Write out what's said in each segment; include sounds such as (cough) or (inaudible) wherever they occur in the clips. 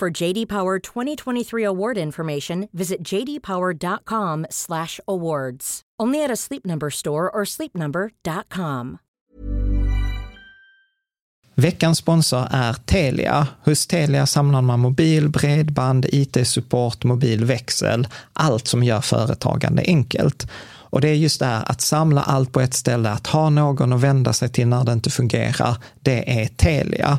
For JD Power 2023 award information, visit jdpower.com/awards. Only at a Sleep Number store or sleepnumber.com. Veckans sponsor är Telia. Hos Telia samlar man mobil, bredband, IT-support, mobilväxel, allt som gör företagande enkelt. Och det är just det här att samla allt på ett ställe, att ha någon att vända sig till när det inte fungerar, det är Telia.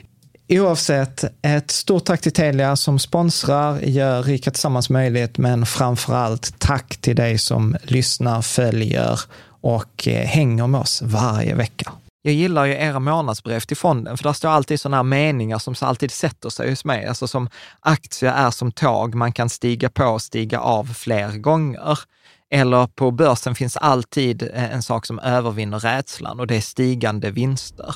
Oavsett, ett stort tack till Telia som sponsrar, gör Rika Tillsammans möjligt, men framför allt tack till dig som lyssnar, följer och eh, hänger med oss varje vecka. Jag gillar ju era månadsbrev till fonden, för där står alltid sådana här meningar som alltid sätter sig hos mig. Alltså som aktier är som tåg, man kan stiga på och stiga av fler gånger. Eller på börsen finns alltid eh, en sak som övervinner rädslan och det är stigande vinster.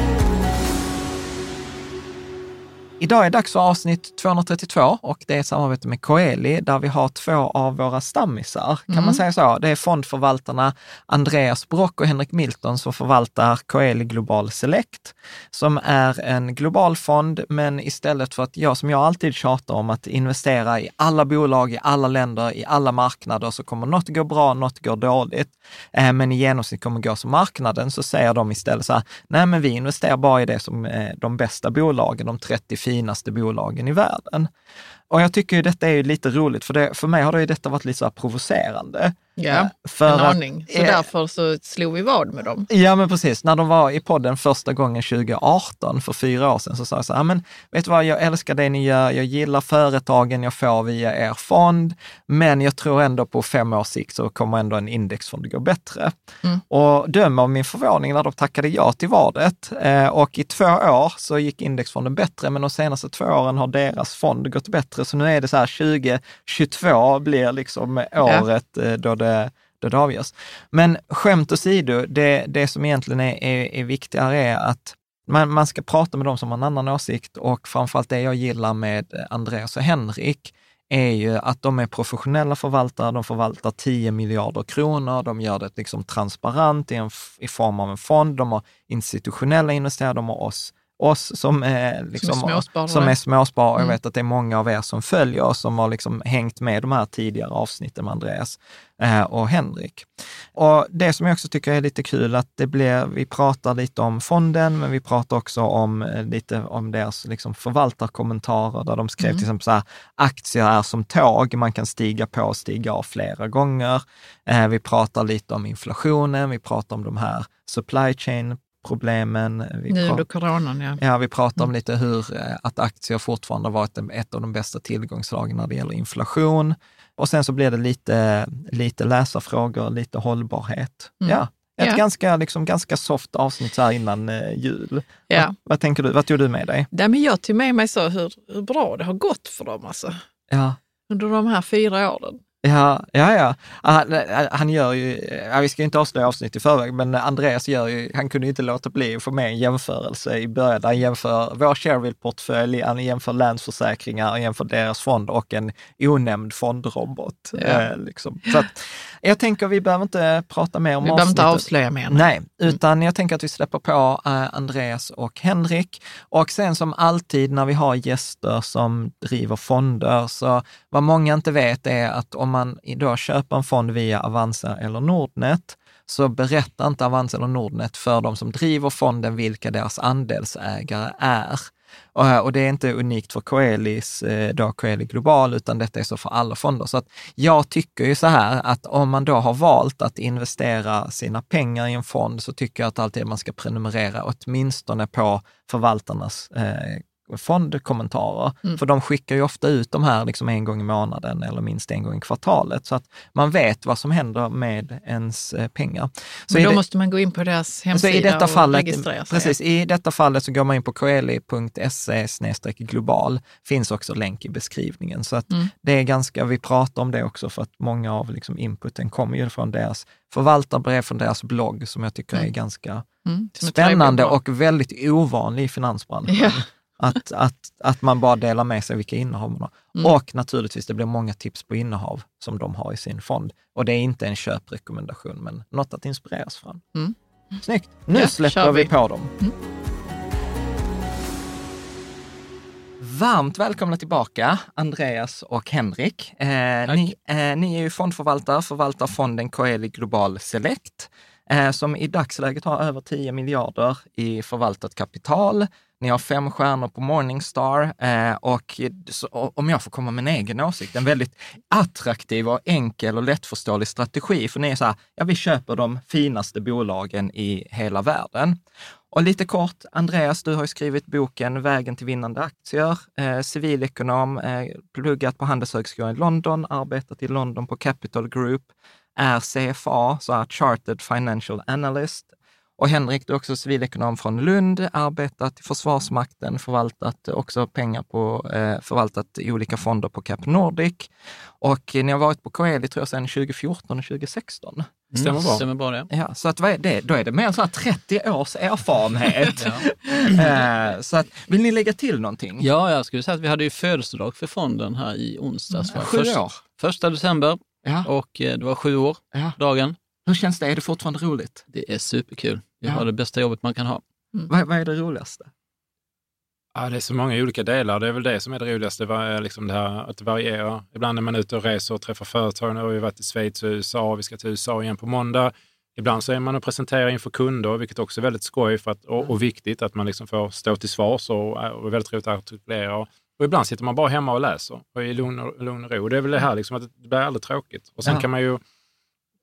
Idag är dags för avsnitt 232 och det är ett samarbete med Coeli där vi har två av våra stammisar, kan Mm. man säga så? Det är fondförvaltarna Andreas Brock och Henrik Milton som förvaltar Coeli Global Select, som är en global fond, men istället för att jag, som jag alltid tjatar om, att investera i alla bolag, i alla länder, i alla marknader, så kommer något gå bra, något går dåligt, eh, men i genomsnitt kommer gå som marknaden, så säger de istället så här, nej men vi investerar bara i det som är de bästa bolagen, de 30 finaste bolagen i världen. Och jag tycker ju detta är ju lite roligt, för, det, för mig har det ju detta varit lite så här provocerande. Ja, Eh, för en att- aning. Så eh, därför så slog vi vad med dem. Ja, men precis. När de var i podden första gången 2018, för fyra år sedan, så sa jag så här, men vet du vad, jag älskar det ni gör, jag gillar företagen jag får via er fond, men jag tror ändå på fem års sikt så kommer ändå en indexfond gå bättre. Mm. Och döm av min förvåning när de tackade ja till vadet. Eh, och i två år så gick indexfonden bättre, men de senaste två åren har deras fond gått bättre. Så nu är det så här 2022 blir liksom året eh, då det då det avgörs. Men skämt åsido, det, det som egentligen är, är, är viktigare är att man, man ska prata med dem som har en annan åsikt och framförallt det jag gillar med Andreas och Henrik är ju att de är professionella förvaltare, de förvaltar 10 miljarder kronor, de gör det liksom transparent i, en, i form av en fond, de har institutionella investerare, de har oss oss som är, liksom, som är småsparare. Som är småsparare. Mm. Jag vet att det är många av er som följer oss som har liksom hängt med de här tidigare avsnitten med Andreas eh, och Henrik. Och det som jag också tycker är lite kul, att det blir, vi pratar lite om fonden, men vi pratar också om eh, lite om deras liksom, förvaltarkommentarer, där de skrev Mm. till exempel så här, aktier är som tåg, man kan stiga på och stiga av flera gånger. Eh, vi pratar lite om inflationen, vi pratar om de här supply chain problemen. Vi Nu under coronan, ja. Ja, vi pratar Mm. om lite hur eh, att aktier fortfarande har varit ett av de bästa tillgångslagen när det gäller inflation. Och sen så blir det lite, lite läsarfrågor, lite hållbarhet. Mm. Ja, ett Ja. Ganska, liksom, ganska soft avsnitt så här innan eh, jul. ja. Vad, vad tänker du? Vad tog du med dig? Nej, men jag tog med mig så hur, hur bra det har gått för dem alltså, Ja, under de här fyra åren. Ja, ja, ja. Han, han gör ju, ja, vi ska inte avslöja avsnitt i förväg, men Andreas gör ju, han kunde ju inte låta bli att få med en jämförelse i början. Han jämför vår Shareville-portfölj, han jämför Länsförsäkringar, han jämför deras fond och en onämnd fondrobot. Ja. Eh, liksom. Så att, jag tänker vi behöver inte prata mer om Vi behöver inte avslöja mer. Nej, utan jag tänker att vi släpper på eh, Andreas och Henrik. Och sen som alltid när vi har gäster som driver fonder, så vad många inte vet är att om man idag köper en fond via Avanza eller Nordnet, så berättar inte Avanza eller Nordnet för de som driver fonden vilka deras andelsägare är. Och, eh, och det är inte unikt för Coelis, eh, då Coeli Global, utan detta är så för alla fonder. Så att jag tycker ju så här att om man då har valt att investera sina pengar i en fond så tycker jag att alltid man ska prenumerera åtminstone på förvaltarnas eh, fondkommentarer. Mm. För de skickar ju ofta ut de här liksom en gång i månaden eller minst en gång i kvartalet. Så att man vet vad som händer med ens eh, pengar. Så Men då det- måste man gå in på deras så hemsida i detta och fallet, registrera sig. precis, I detta fallet så går man in på coeli.se global. finns också länk i beskrivningen. Så att Mm. det är ganska, vi pratar om det också för att många av liksom inputen kommer ju från deras förvaltarbrev, från deras blogg som jag tycker är Mm. ganska Mm, är spännande trevligt och väldigt ovanlig i finansbranschen. Ja. Att, att, att man bara delar med sig vilka innehav man har. Mm. Och naturligtvis, det blir många tips på innehav som de har i sin fond. Och det är inte en köprekommendation, men något att inspireras från. Mm. Snyggt! Nu Ja, släpper vi vi. på dem. Mm. Varmt välkomna tillbaka, Andreas och Henrik. Eh, ni, eh, ni är ju fondförvaltare, förvaltar fonden Coeli Global Select, eh, som i dagsläget har över 10 miljarder i förvaltat kapital. Ni har fem stjärnor på Morningstar eh, och så, om jag får komma med en egen åsikt, en väldigt attraktiv och enkel och lättförståelig strategi. För ni är så här, ja vi köper de finaste bolagen i hela världen. Och lite kort, Andreas, du har ju skrivit boken Vägen till vinnande aktier, eh, civilekonom, eh, pluggat på Handelshögskolan i London, arbetat i London på Capital Group, är CFA, så här Chartered Financial Analyst. Och Henrik, du är också civilekonom från Lund, arbetat i Försvarsmakten, förvaltat också pengar på, eh, förvaltat i olika fonder på Cap Nordic. Och ni har varit på Coeli, tror jag, sedan 2014 och 2016. Stämmer bra. Stämmer bra det. Ja, så att vad är det? Då är det mer än så här 30 års erfarenhet. (laughs) Eh, så att, vill ni lägga till någonting? Ja, jag skulle säga att vi hade ju födelsedag för fonden här i onsdags. va? Sju Först- år. Första december Ja, och eh, det var sju år, ja. dagen. Hur känns det? Är det fortfarande roligt? Det är superkul. Vi Ja. har det bästa jobbet man kan ha. Vad, vad är det roligaste? Ja, det är så många olika delar. Det är väl det som är det roligaste, var liksom det här att det varierar. Ibland är man ute och reser och träffar företag. Nu har vi varit i Schweiz och USA. Vi ska till USA igen på måndag. Ibland så är man och presenterar inför kunder, vilket också är väldigt skoj för att, och, och viktigt att man liksom får stå till svars och, och är väldigt roligt att artikulera. Och, och ibland sitter man bara hemma och läser och i lugn och, lugn och ro. Det är väl det här liksom, att det blir aldrig tråkigt. Och sen Ja. kan man ju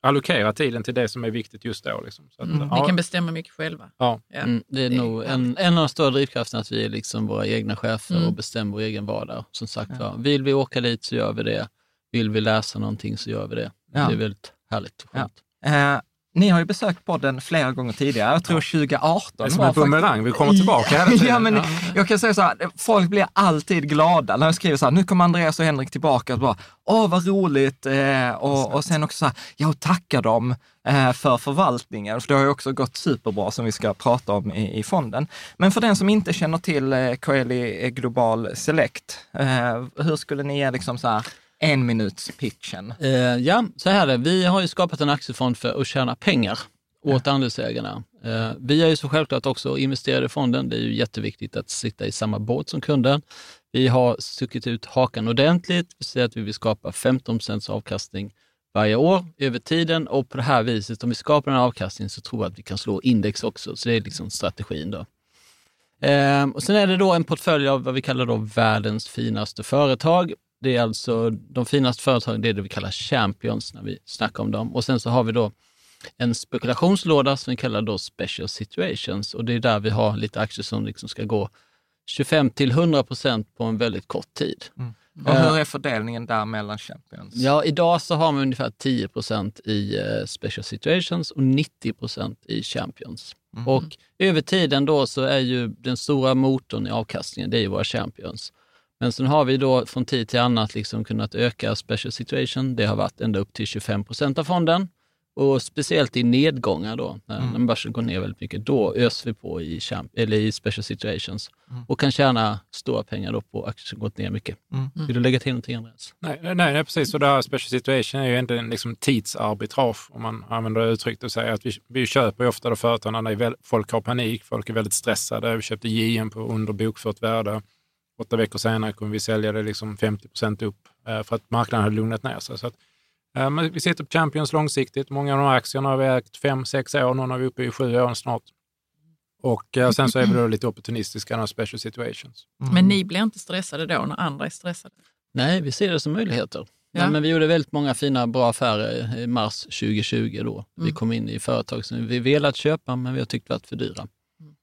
allokera tiden till det som är viktigt just då. Liksom. Så att, Mm. Ja, kan bestämma mycket själva. Ja. Ja. Mm, det är Det är nog en, härligt. en av de stora drivkrafterna att vi är liksom våra egna chefer Mm. och bestämmer vår egen vardag. Som sagt var, vill vi åka dit så gör vi det. Vill vi läsa någonting så gör vi det. Ja. Det är väldigt härligt och skönt. Eh, ni har ju besökt podden flera gånger tidigare. Jag tror 2018 Det är som en bumerang, vi kommer tillbaka hela tiden. (laughs) Ja, men jag kan säga så här, folk blir alltid glada när jag skriver så här, nu kommer Andreas och Henrik tillbaka. Och bara, åh vad roligt, eh, och, och sen också så här, jag tackar dem eh, för förvaltningen, för det har ju också gått superbra som vi ska prata om i, i fonden. Men för den som inte känner till eh, Coeli Global Select, eh, hur skulle ni ge liksom så här, en minuts pitchen? Eh, ja, så här är det. Vi har ju skapat en aktiefond för att tjäna pengar åt andelsägarna. Eh, vi är ju så självklart också investerade i fonden. Det är ju jätteviktigt att sitta i samma båt som kunden. Vi har stuckit ut hakan ordentligt. Vi säger att vi vill skapa 15 avkastning varje år över tiden och på det här viset, om vi skapar en avkastning så tror jag att vi kan slå index också. Så det är liksom strategin då. Ehm, och sen är det då en portfölj av vad vi kallar då världens finaste företag. Det är alltså de finaste företagen, det är det vi kallar champions när vi snackar om dem. Och sen så har vi då en spekulationslåda som vi kallar då special situations och det är där vi har lite aktier som liksom ska gå 25 till 100 procent på en väldigt kort tid. Och hur är fördelningen där mellan champions? Ja, idag så har man ungefär 10 procent i eh, special situations och 90 procent i champions. Och över tiden då så är ju den stora motorn i avkastningen, det är ju våra champions. Men sen har vi då från tid till annat liksom kunnat öka special situation. Det har varit ända upp till 25 procent av fonden. Och speciellt i nedgångar då, när, när börsen går ner väldigt mycket, då öser vi på i, champ, eller i special situations och kan tjäna stora pengar då på aktier som gått ner mycket. Vill du lägga till någonting Andreas? Nej, nej, nej, precis. Och det här special situation är ju inte en liksom tidsarbitrage, om man använder det uttrycket och säger att vi, vi köper ju ofta då företag när folk har panik, folk är väldigt stressade. Vi köpte JM på under bokfört värde. Åtta veckor senare kunde vi sälja det liksom 50 procent upp eh, för att marknaden hade lugnat ner sig. Så att, eh, men vi sitter på Champions långsiktigt. Många av de här aktierna har vi ägt fem, sex år. Någon har vi uppe i sju år snart. Och eh, sen så är vi då lite opportunistiska, några special situations. Men ni blir inte stressade då när andra är stressade? Nej, vi ser det som möjligheter. Ja. Nej, men vi gjorde väldigt många fina, bra affärer i mars 2020 då. Vi kom in i företag som vi velat köpa, men vi har tyckt varit för dyra.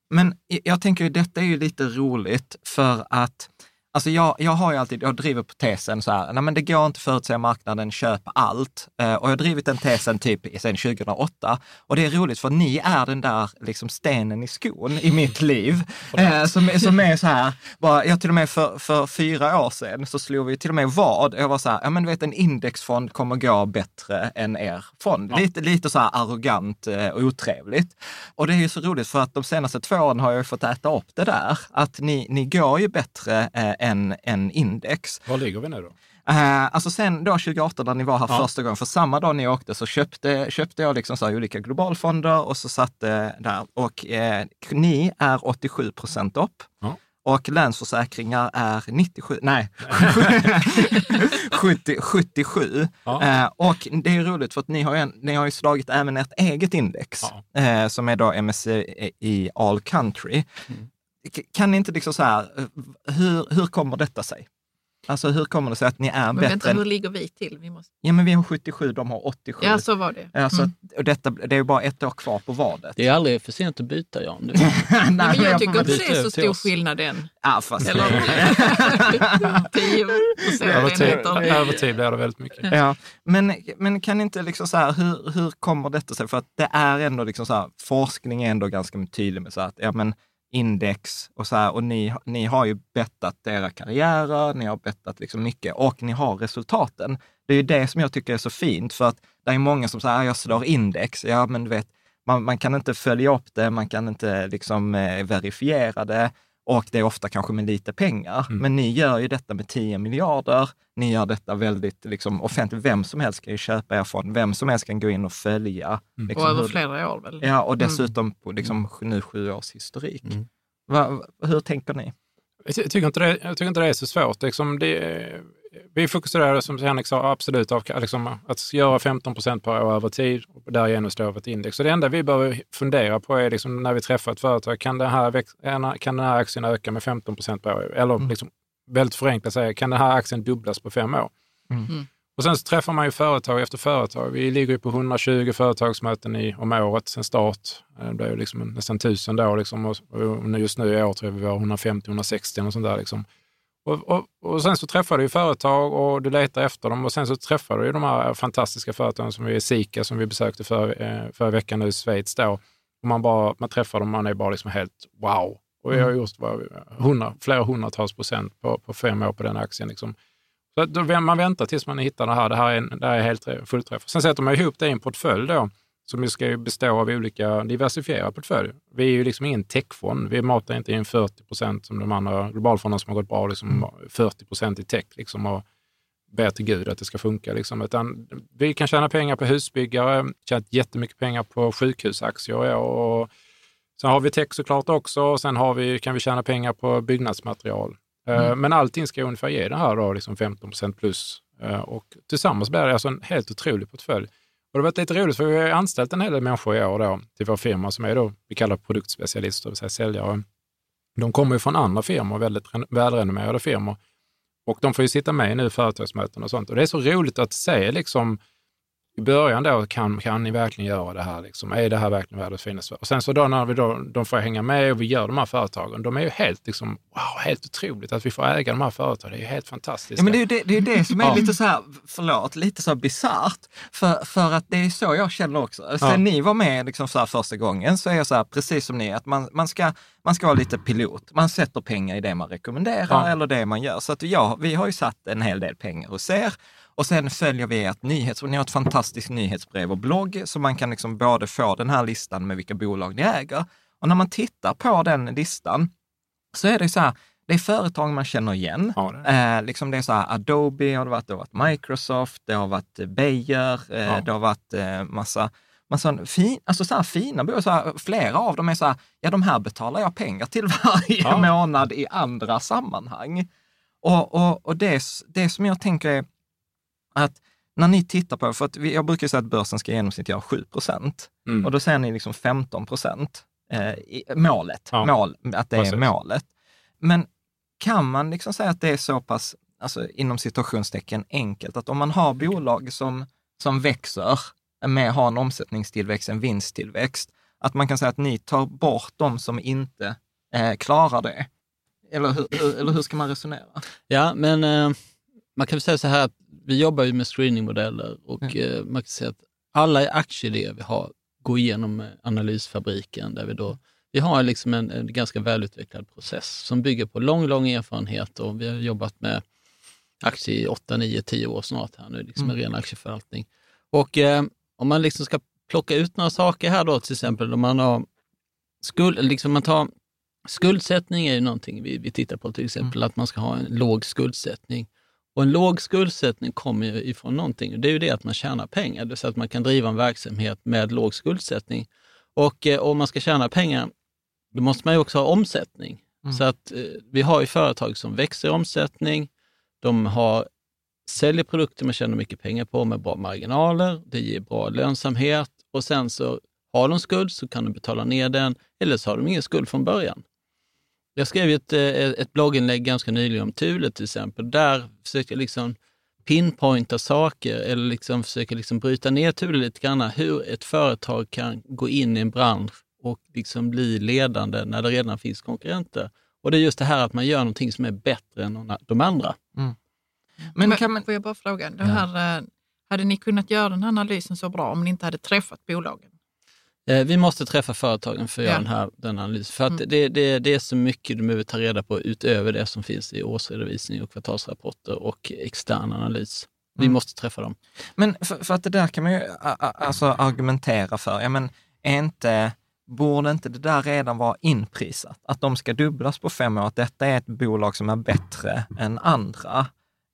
Men jag tänker ju detta är ju lite roligt för att Alltså jag, jag har ju alltid, jag driver på tesen så här, nej men det går inte att förutsäga marknaden, köp allt. Eh, och jag har drivit den tesen typ sedan 2008. Och det är roligt för ni är den där liksom stenen i skon i mitt liv. Eh, som, som är så här, bara, jag till och med för, för fyra år sedan så slog vi till och med vad. Jag var så här, ja men du vet en indexfond kommer gå bättre än er fond. Lite, lite så här arrogant eh, och otrevligt. Och det är ju så roligt för att de senaste två åren har jag ju fått äta upp det där. Att ni, ni går ju bättre eh, än, än index. Var ligger vi nu då? Eh, alltså sen då 2018 när ni var här Ja. första gången, för samma dag ni åkte så köpte, köpte jag liksom så här olika globalfonder och så satte där. Och eh, ni är 87 procent upp. Ja. Och Länsförsäkringar är 97, nej, (laughs) 70, 77. Ja. Eh, och det är roligt för att ni har ju, ni har ju slagit även ert eget index, eh, som är då MSCI All Country. Mm. Kan ni inte liksom så här, eh, hur, hur kommer detta sig? Alltså hur kommer det sig att ni är Men bättre? vänta, än- hur ligger vi till? Vi måste... Ja, men vi har 77, de har 87. Ja, så var det. Alltså, Mm. och detta, det är ju bara ett år kvar på vadet. Det är aldrig för sent att byta Jan. (laughs) Nej, Nej, men jag jag tycker inte det är så stor skillnad än. Ja, fast... Eller 10 Över (laughs) tid, procentenheter. över tid blir det väldigt mycket. Ja, men, men kan inte liksom så här, hur, hur kommer detta sig? För att det är ändå liksom så här, forskning är ändå ganska tydlig med så här att, ja men index och så här, och ni, ni har ju bettat era karriärer, ni har bettat liksom mycket och ni har resultaten. Det är ju det som jag tycker är så fint, för att det är många som säger, ah, jag slår index, ja men du vet, man, man kan inte följa upp det, man kan inte liksom eh, verifiera det och det är ofta kanske med lite pengar. Men ni gör ju detta med 10 miljarder. Ni gör detta väldigt liksom, offentligt. Vem som helst kan ju köpa er fond. Vem som helst kan gå in och följa. Liksom, Och över hur- flera år väl? Ja, och dessutom på liksom, nu sju års historik. Va, va, hur tänker ni? Jag ty- tycker inte det, jag tycker inte det är så svårt. Liksom det, vi fokuserar, som Henrik sa, absolut av, liksom, att göra 15 procent per år över tid och därigenom stå över ett index. Så det enda vi behöver fundera på är liksom, när vi träffar ett företag, kan den här, kan den här aktien öka med 15 procent per år? Eller liksom, väldigt förenklat säga, kan den här aktien dubblas på fem år? Mm. Och sen så träffar man ju företag efter företag. Vi ligger ju på 120 företagsmöten i, om året sen start. Eh, Det blir ju liksom nästan tusen då. Liksom, och, och just nu i år tror jag vi var 150-160 och sånt där. Liksom. Och, och, och sen så träffar du ju företag och du letar efter dem och sen så träffar du ju de här fantastiska företagen som är Sika som vi besökte för, eh, förra veckan nu i Schweiz då. Och man, bara, man träffar dem och man är bara liksom helt wow. Och vi har Mm. gjort hundra, flera hundratals procent på, på fem år på den aktien. Liksom. Så då, man väntar tills man hittar det här. Det här är, det här är helt fullträff. Sen sätter man ihop det i en portfölj då, som ska ju bestå av olika diversifierade portföljer. Vi är ju liksom ingen techfond. Vi matar inte in 40 procent som de andra globalfonderna som har gått bra, liksom 40 procent i tech liksom, och ber till Gud att det ska funka. Liksom. Utan vi kan tjäna pengar på husbyggare, tjänat jättemycket pengar på sjukhusaktier och Sen har vi tech såklart också och sen har vi, kan vi tjäna pengar på byggnadsmaterial. Eh, Men allting ska ungefär ge det här då, liksom 15 procent plus. Eh, Och tillsammans blir det alltså en helt otrolig portfölj. Och det har varit lite roligt för vi har anställt en hel del människor i år då, till vår firma som är då, vi kallar produktspecialister, det vill säga säljare. De kommer ju från andra firmor, väldigt välrenommerade firmor. Och de får ju sitta med nu i företagsmöten och sånt. Och det är så roligt att se liksom, i början då, kan, kan ni verkligen göra det här? Liksom? Är det här verkligen världens finaste? Och sen så då när vi då, de får hänga med och vi gör de här företagen, de är ju helt, liksom, wow, helt otroligt att vi får äga de här företagen. Det är ju helt fantastiskt. Ja, men det är det, det, är det som är Ja. lite så här, förlåt, lite så bisarrt. För, för att det är så jag känner också. Sen Ja. ni var med liksom så första gången så är jag så här, precis som ni, att man, man, ska, man ska vara lite pilot. Man sätter pengar i det man rekommenderar Ja. eller det man gör. Så att ja, vi har ju satt en hel del pengar hos er. Och sen följer vi ert nyhets... Ni har ett fantastiskt nyhetsbrev och blogg, så man kan liksom både få den här listan med vilka bolag ni äger. Och när man tittar på den listan så är det så här, det är företag man känner igen. Ja, det Eh, liksom det är så här, Adobe har det varit, det har varit Microsoft, det har varit eh, Bayer, eh, Ja. det har varit eh, massa, massa fin, alltså så här fina bolag. Så här, flera av dem är så här, ja de här betalar jag pengar till (laughs) varje Ja. månad i andra sammanhang. Och, och, och det, det som jag tänker är att när ni tittar på, för att vi, jag brukar säga att börsen ska i genomsnitt göra 7 procent. Mm. Och då säger ni liksom 15 procent. Eh, i- målet, Ja. mål, att det Precis. är målet. Men kan man liksom säga att det är så pass, alltså inom situationstecken enkelt, att om man har bolag som, som växer, med har en omsättningstillväxt, en vinsttillväxt, att man kan säga att ni tar bort de som inte eh, klarar det? Eller hur, hur, eller hur ska man resonera? Ja, men eh, man kan väl säga så här vi jobbar ju med screeningmodeller och Mm. man kan säga att alla aktieidéer vi har går igenom eh, analysfabriken där vi då vi har liksom en, en ganska välutvecklad process som bygger på lång, lång erfarenhet och vi har jobbat med aktier i 8, 9, 10 år snart här nu, liksom en ren aktieförvaltning. Och eh, om man liksom ska plocka ut några saker här då, till exempel om man har skuld, liksom man tar Skuldsättning är ju någonting vi, vi tittar på, till exempel att man ska ha en låg skuldsättning. Och en låg skuldsättning kommer ju ifrån någonting. Det är ju det att man tjänar pengar, det vill säga att man kan driva en verksamhet med låg skuldsättning. Och eh, om man ska tjäna pengar, då måste man ju också ha omsättning. Så att eh, vi har ju företag som växer i omsättning, de har, säljer produkter man tjänar mycket pengar på med bra marginaler, det ger bra lönsamhet och sen så har de skuld så kan de betala ner den eller så har de ingen skuld från början. Jag skrev ju ett, eh, ett blogginlägg ganska nyligen om Thule till exempel. Där försökte jag liksom pinpointa saker eller liksom försöka liksom bryta ner Thule lite grann. Hur ett företag kan gå in i en bransch och liksom bli ledande när det redan finns konkurrenter. Och det är just det här att man gör någonting som är bättre än de andra. Men Men kan man, Får jag bara fråga, den här, eh, hade ni kunnat göra den här analysen så bra om ni inte hade träffat bolagen? Eh, Vi måste träffa företagen för att Ja. göra den här den analysen. För att Mm. det, det, det är så mycket du behöver ta reda på utöver det som finns i årsredovisning och kvartalsrapporter och extern analys. Vi Mm. måste träffa dem. Men för, för att det där kan man ju alltså argumentera för. Ja, men är inte, borde inte det där redan vara inprisat? Att de ska dubblas på fem år, att detta är ett bolag som är bättre än andra?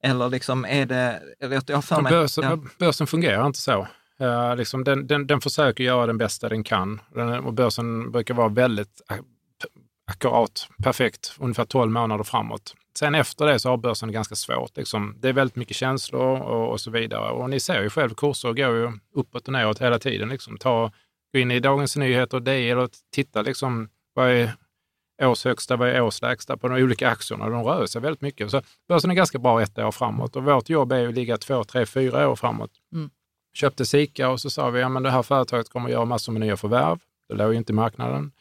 Eller liksom är det, eller jag- För mig... börsen, ja. börsen fungerar inte så. Eh, liksom den, den, den försöker göra den bästa den kan. Den, och börsen brukar vara väldigt akkurat, perfekt, ungefär 12 månader framåt. Sen efter det så har börsen ganska svårt. Liksom. Det är väldigt mycket känslor och, och så vidare. Och ni ser ju själv, kurser går ju uppåt och neråt hela tiden. Liksom. Ta, gå in i Dagens Nyheter och DI och titta liksom, vad är års högsta, vad är års lägsta på de olika aktierna. De rör sig väldigt mycket. Så börsen är ganska bra ett år framåt och vårt jobb är ju att ligga två, tre, fyra år framåt. Mm. Köpte Sika och så sa vi, ja men det här företaget kommer att göra massor med nya förvärv. Det låg ju inte i marknaden.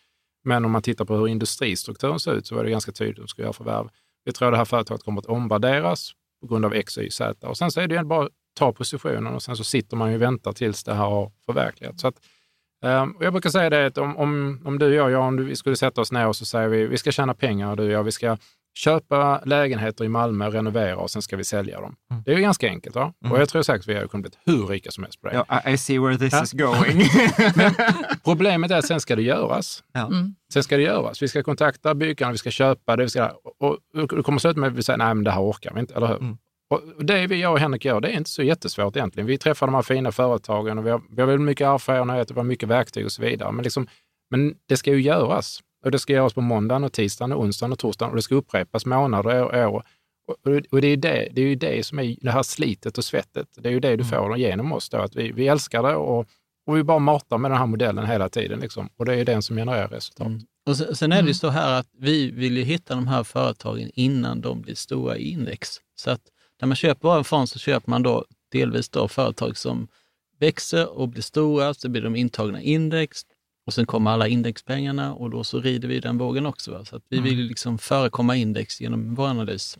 Men om man tittar på hur industristrukturen ser ut så var det ganska tydligt att de skulle göra förvärv. Vi tror att det här företaget kommer att omvärderas på grund av X, Y, Z. Och sen så är det ju bara att ta positionen och sen så sitter man ju och väntar tills det här har förverkligats. Så att, um, jag brukar säga det att om, om, om du och jag, om vi skulle sätta oss ner och så säger vi vi ska tjäna pengar, du och jag, vi ska köpa lägenheter i Malmö, renovera och sen ska vi sälja dem. Mm. Det är ju ganska enkelt. Va? Mm. Och jag tror säkert att vi hade kunnat bli hur rika som helst på det. Ja, I see where this Ja. is going. (laughs) (laughs) Problemet är att sen ska det göras. Ja. Mm. Sen ska det göras. Vi ska kontakta byggarna, vi ska köpa det. Vi ska, och, det kommer sluta med att vi säger nej men det här orkar vi inte, eller hur? Mm. Och det vi, jag och Henrik gör, det är inte så jättesvårt egentligen. Vi träffar de här fina företagen och vi har, vi har väldigt mycket erfarenhet och vi har mycket verktyg och så vidare. Men, liksom, men det ska ju göras. Och det ska göras på måndagen, och tisdagen, och onsdagen och torsdagen och det ska upprepas månader och år. Och, och det, är ju det, det är ju det som är det här slitet och svettet. Det är ju det du får genom oss. Då, att vi, vi älskar det och, och vi bara matar med den här modellen hela tiden. Liksom. Och det är den som genererar resultat. Mm. Och sen, sen är det ju så här att vi vill ju hitta de här företagen innan de blir stora i index. Så att när man köper vår fond så köper man då delvis då företag som växer och blir stora, så blir de intagna i index och sen kommer alla indexpengarna och då så rider vi den vågen också. Va? Så att vi Mm. vill liksom förekomma index genom vår analys.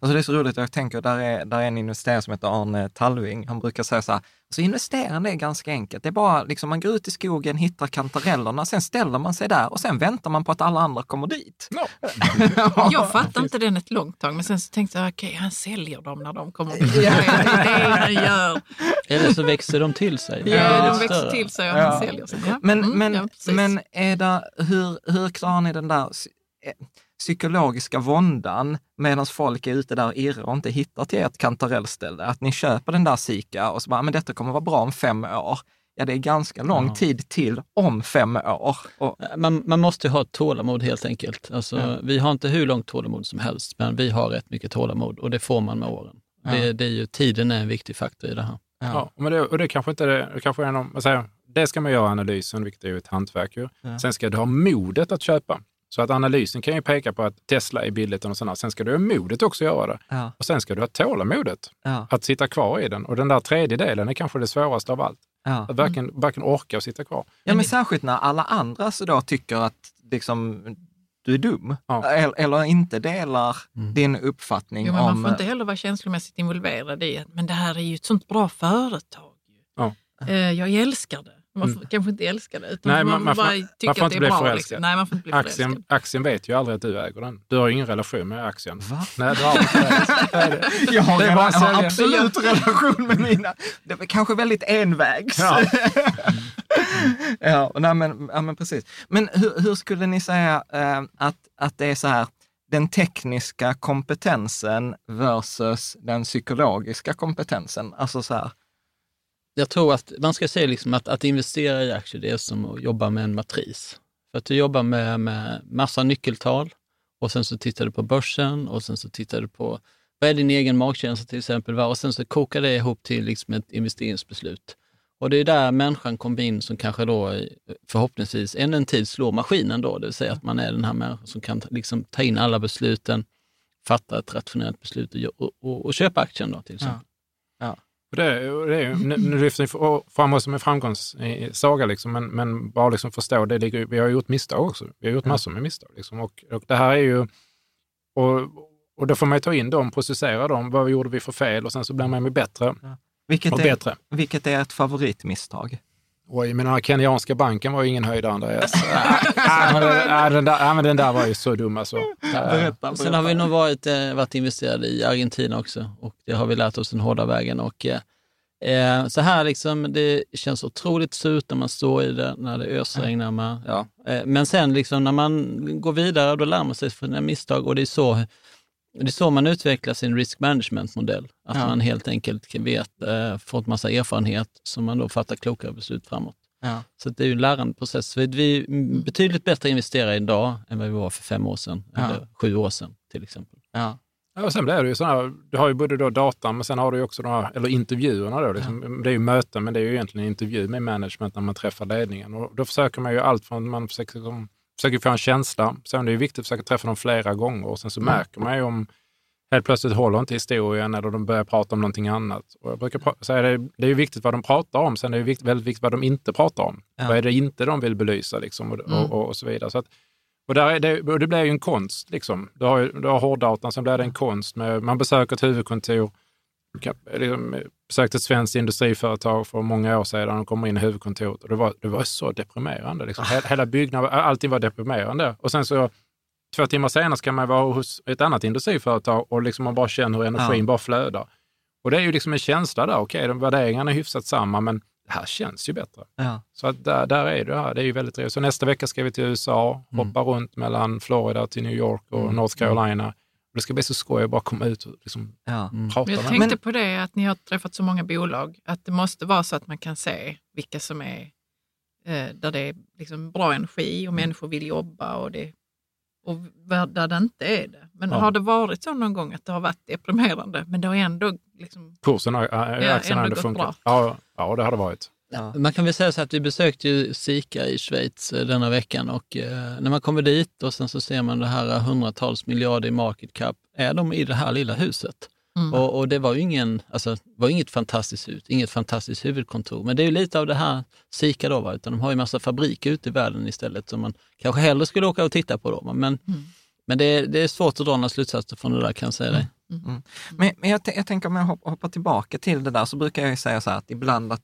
Alltså det är så roligt, jag tänker, där är, där är en investerare som heter Arne Tallving. Han brukar säga så här, alltså investerande är ganska enkelt. Det är bara, liksom, man går ut i skogen, hittar kantarellerna, sen ställer man sig där och sen väntar man på att alla andra kommer dit. (laughs) Jag fattar inte den ett långt tag, men sen så tänkte jag, okej, han säljer dem när de kommer. (laughs) Det är det han gör. Eller så växer de till sig. Ja, är de växer till sig och Ja. han säljer sig. Ja. Men, Mm, men, ja, men är det, hur, hur klarar ni den där eh, psykologiska våndan medan folk är ute där och irrar och inte hittar till ert kantarellställe? Att ni köper den där Sika och så bara, men detta kommer vara bra om fem år. Ja, det är ganska lång Ja. tid till om fem år. Och, Man, man måste ha ett tålamod helt enkelt. Alltså, Ja. Vi har inte hur långt tålamod som helst, men vi har rätt mycket tålamod och det får man med åren. Ja. Det, det är ju, tiden är en viktig faktor i det här. Ja, men det, och det kanske inte det, det kanske är någon, vad säger, det ska man göra analysen, vilket är ju ett hantverk. Ju. Ja. Sen ska du ha modet att köpa. Så att analysen kan ju peka på att Tesla är billigt och här. Sen ska du ha modet också att göra det. ja, Och sen ska du ha tålamodet ja, att sitta kvar i den. Och den där tredje delen är kanske det svåraste av allt. ja. Att verkligen, verkligen orka och sitta kvar. ja, men särskilt när alla andra så då tycker att liksom, du är dum. Ja. Eller, eller inte delar din uppfattning Jo, men man om... får inte heller vara känslomässigt involverad i att men det här är ju ett sånt bra företag. Ja. Eh, Jag älskar det. Man får kanske inte älska det, utan Nej, man, man- man får- bara man tycka får att inte det bli är bra. förälskad. Liksom. Nej, man får inte bli förälskad. Aktien, aktien vet ju aldrig att du äger den. Du har ju ingen relation med aktien. Va? Nej, det har inte (laughs) det. Jag har, Det redan, bara jag har absolut relation med mina. Det är kanske väldigt envägs. Ja. (laughs) ja, nej, men, ja, men precis. Men hur, hur skulle ni säga eh, att, att det är så här, den tekniska kompetensen versus den psykologiska kompetensen? Alltså så här, jag tror att man ska säga liksom att, att investera i aktier, det är som att jobba med en matris. För att du jobbar med, med massa nyckeltal och sen så tittar du på börsen och sen så tittar du på vad är din egen magkänsla till exempel va? och sen så kokar det ihop till liksom ett investeringsbeslut. Och det är där människan kommer in som kanske då förhoppningsvis än en tid slår maskinen då, det vill säga att man är den här människan som kan ta- liksom ta in alla besluten, fatta ett rationellt beslut och, och, och, och köpa aktien då till exempel. Ja. Det, det är, nu, nu lyfter ni fram oss som en framgångssaga, liksom, men, men bara liksom förstå, det ligger, vi har gjort misstag också. Vi har gjort massor med misstag. Liksom, och, och det här är ju... Och, och då får man ju ta in dem, processera dem. Vad gjorde vi för fel? Och sen så blir man ju bättre vilket, och är, bättre. vilket är ett favoritmisstag? Oj, men den här kenyanska banken var ju ingen höjdare, Andreas. Nej, men den, nej, den, där, nej, men den där var ju så dum alltså. Berätta, Sen har vi nog varit, eh, varit investerade i Argentina också och det har vi lärt oss den hårda vägen. Och, eh, eh, så här liksom, det känns otroligt surt när man står i det, när det ösregnar. Man, ja. eh, men sen liksom, när man går vidare, då lär man sig från sina misstag och det är så, det är så man utvecklar sin risk management-modell. Att Ja. man helt enkelt vet, eh, fått massa erfarenhet som man då fattar klokare beslut framåt. Ja. Så det är ju en lärandeprocess. Så Vi är betydligt bättre investerare idag än vad vi var för fem år sedan, Ja. eller sju år sedan till exempel. Ja. Ja, och sen blir det ju sådana, du har ju både då datan, men sen har du ju också de här, eller intervjuerna då. Liksom, Det är ju möten, men det är ju egentligen en intervju med management när man träffar ledningen. Och då försöker man ju allt från, man försöker, liksom, försöker få en känsla. Sen är det ju viktigt att försöka träffa dem flera gånger och sen så märker man ju om helt plötsligt håller inte historien eller de börjar prata om någonting annat. Och jag brukar säga det, det är viktigt vad de pratar om, sen är det ju vikt, väldigt viktigt vad de inte pratar om. Ja. Vad är det inte de vill belysa liksom, och, och, och, och så vidare. Så att, Och, där är det, och det blir ju en konst. Liksom. Du har, du har hårddatan, sen blir det en konst. Med, man besöker ett huvudkontor. Liksom, besökte ett svenskt industriföretag för många år sedan och kommer in i huvudkontoret. Och det, var, det var så deprimerande. Liksom. Hela byggnaden, allting var deprimerande. Och sen så två timmar senare ska man vara hos ett annat industriföretag och liksom man bara känner hur energin ja. bara flödar. Och det är ju liksom en känsla där. Okej, okay, värderingarna är hyfsat samma, men det här känns ju bättre. Ja. Så att där, där är det här. Det är ju väldigt trevligt. Så nästa vecka ska vi till USA, mm. hoppa runt mellan Florida till New York och mm. North Carolina. Det ska bli så skoj att bara komma ut och liksom ja. prata Jag med tänkte men... på det att ni har träffat så många bolag, att det måste vara så att man kan se vilka som är eh, där det är liksom bra energi och mm. människor vill jobba och, det, och där det inte är det. Men ja. har det varit så någon gång att det har varit deprimerande, men det har ändå... Liksom, Kursen, äh, aktien har ändå funkat? Ja, ja, det har det varit. Ja. Man kan väl säga så att vi besökte ju Sika i Schweiz eh, denna veckan och eh, när man kommer dit och sen så ser man det här hundratals miljarder i market cap, är de i det här lilla huset? Mm. Och, och, det var ju ingen, alltså, var inget fantastiskt hus, inget fantastiskt huvudkontor. Men det är ju lite av det här Sika då, va? utan de har ju massa fabriker ute i världen istället som man kanske hellre skulle åka och titta på. Då. Men, mm. men det, är, det är svårt att dra några slutsatser från det där kan jag säga dig. Mm. mm. Men, men jag, jag tänker om jag hoppar tillbaka till det där så brukar jag säga så här att ibland att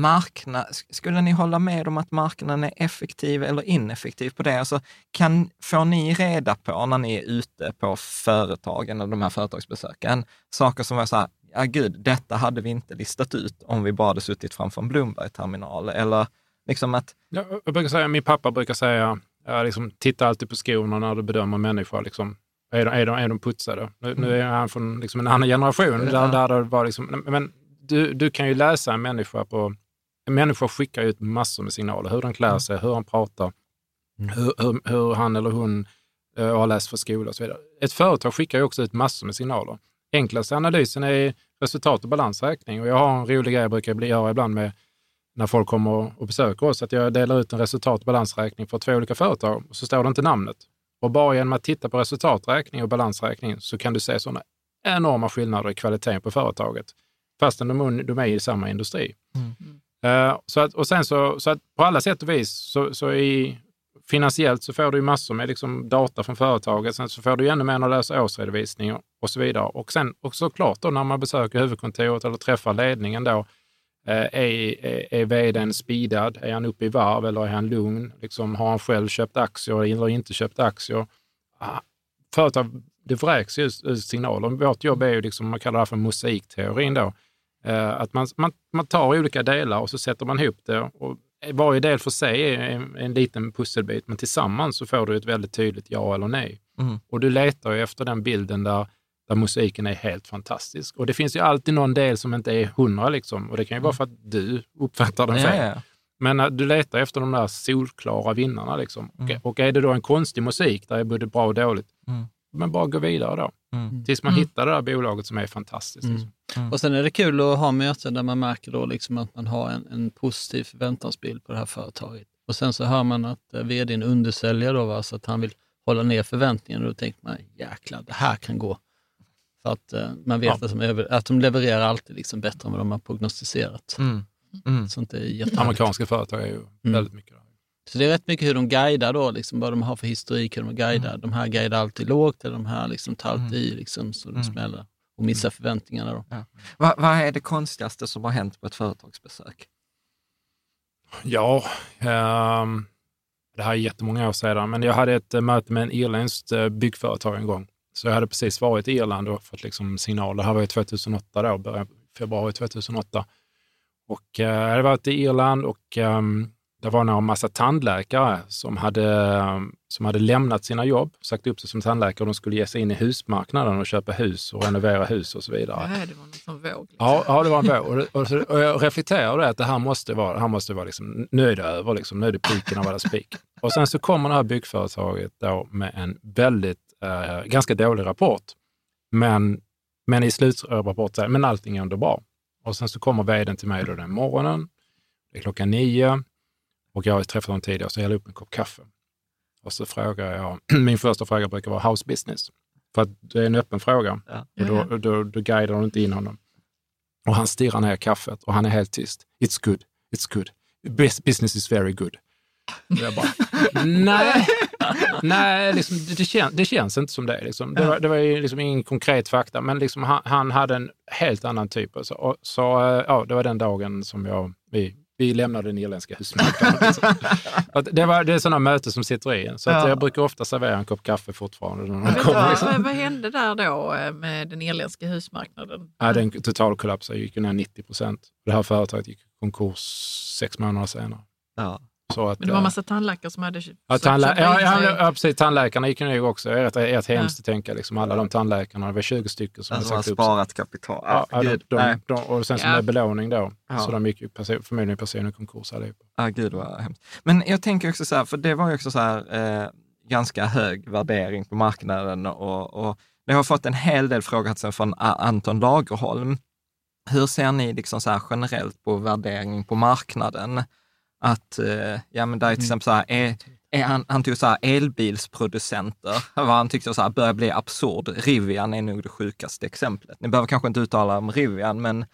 marknad, skulle ni hålla med om att marknaden är effektiv eller ineffektiv på det? Alltså, kan, får ni reda på när ni är ute på företagen och de här företagsbesöken, saker som var så här, ja gud, detta hade vi inte listat ut om vi bara hade suttit framför en Bloomberg-terminal. Eller liksom att... Jag brukar säga, min pappa brukar säga, ja, liksom, titta alltid på skorna när du bedömer människor. Liksom. Är, de, är, de, är de putsade? Nu, nu är han från liksom, en annan generation, där, där det var liksom, men du, du kan ju läsa en människa på... En människa skickar ut massor med signaler. Hur den klär mm. sig, hur han pratar, mm. hur, hur, hur, han eller hon uh, har läst för skola och så vidare. Ett företag skickar ju också ut massor med signaler. Enklaste analysen är resultat och balansräkning. Och jag har en rolig grej jag brukar göra ibland med när folk kommer och besöker oss, att jag delar ut en resultat och balansräkning för två olika företag och så står det inte namnet. Och bara genom att titta på resultaträkning och balansräkning så kan du se sådana enorma skillnader i kvaliteten på företaget fastän de, de är i samma industri. Mm. Uh, så att, och sen så, så att på alla sätt och vis, så, så i, finansiellt så får du massor med liksom data från företaget. Sen så får du ännu mer när du läser årsredovisning och, och så vidare. Och sen och såklart då när man besöker huvudkontoret eller träffar ledningen då, eh, är, är, är vdn speedad? Är han uppe i varv eller är han lugn? Liksom, har han själv köpt aktier eller inte köpt aktier? Ah, företag, det vräks ju signaler. Vårt jobb är ju, liksom, man kallar det här för mosaikteorin då. Eh, att man, man, man tar olika delar och så sätter man ihop det. Och varje del för sig är en, en liten pusselbit, men tillsammans så får du ett väldigt tydligt ja eller nej. Mm. Och du letar ju efter den bilden där, där musiken är helt fantastisk. Och det finns ju alltid någon del som inte är hundra, liksom. och det kan ju vara för att du uppfattar den fel. Ja. Men uh, du letar efter de där solklara vinnarna. Liksom. Mm. Och, och är det då en konstig musik, där är både bra och dåligt, mm. Men bara gå vidare då. Mm. Tills man mm. hittar det där bolaget som är fantastiskt. Mm. Liksom. Mm. Och sen är det kul att ha möten där man märker då liksom att man har en, en positiv förväntansbild på det här företaget. Och sen så hör man att eh, vdn undersäljer då, va, så att han vill hålla ner förväntningarna. Och då tänker man, jäklar, det här kan gå. För att uh, man vet ja. att, de, att de levererar alltid liksom bättre än vad de har prognostiserat. Mm. Mm. Sånt är Amerikanska företag är ju mm. väldigt mycket där. Så det är rätt mycket hur de guidar då, liksom, vad de har för historik, hur de guidar. Mm. De här guidar alltid lågt, eller de här liksom tar alltid i liksom, så det mm. smäller och missar förväntningarna. Då. Ja. Vad, vad är det konstigaste som har hänt på ett företagsbesök? Ja, um, det här är jättemånga år sedan, men jag hade ett uh, möte med en irländskt uh, byggföretag en gång. Så jag hade precis varit i Irland och fått liksom signaler. Det här var ju 2008 då, februari 2008. Och uh, jag hade varit i Irland och um, det var en massa tandläkare som hade, som hade lämnat sina jobb, sagt upp sig som tandläkare och de skulle ge sig in i husmarknaden och köpa hus och renovera hus och så vidare. Nej, det var någon våg. Liksom. Ja, ja, det var en våg. Och, och, och jag reflekterade att det här måste vara, det här måste vara liksom, nu är det över, liksom, nu är det piken av alla spik. Och sen så kommer det här byggföretaget då med en väldigt, eh, ganska dålig rapport. Men, men i slutrapporten, men allting är ändå bra. Och sen så kommer vdn till mig då den morgonen, det är klockan nio, och jag har träffat honom tidigare, så jag häller upp en kopp kaffe. Och så frågar jag, (clears throat) min första fråga brukar vara house business. För att det är en öppen fråga. Ja. Och då, då, då guidar du inte in honom. Och han stirrar ner kaffet och han är helt tyst. It's good, it's good. Business is very good. Och jag bara, (laughs) nej, nej liksom, det, kän, det känns inte som det. Liksom. Det, var, det var ju liksom ingen konkret fakta, men liksom, han, han hade en helt annan typ. Så, och, så eh, ja, det var den dagen som jag, vi, vi lämnade den irländska husmarknaden. (laughs) Det, var, det är sådana möten som sitter i en. Så att Ja. jag brukar ofta servera en kopp kaffe fortfarande. När du kommer, vad, liksom. vad, vad hände där då eh, med den irländska husmarknaden? ja, den totalkollapsade, gick ner 90 procent. Det här företaget gick i konkurs sex månader senare. Ja. Så att, Men det var eh, massa tandläkare som hade Ja, tandlä- ja, ja, ja, precis. Tandläkarna gick ner också. Det är rätt, rätt hemskt Ja. att tänka. Liksom, alla de tandläkarna, det var 20 stycken som Alltså hade sagt upp sig. sparat kapital. Ja, Ja, gud, de, de, de, och sen som Ja. med belåning då. Ja. Så de gick ju person, förmodligen personen i konkurs allihopa. Ja, gud vad hemskt. Men jag tänker också så här, för det var ju också så här eh, ganska hög värdering på marknaden och, och det har fått en hel del frågor från Anton Lagerholm. Hur ser ni liksom så här generellt på värdering på marknaden? Att, eh, ja men där är till exempel så här, är, är han, han tog så här elbilsproducenter, vad han tyckte så här börjar bli absurd. Rivian är nog det sjukaste exemplet. Ni behöver kanske inte uttala om Rivian, men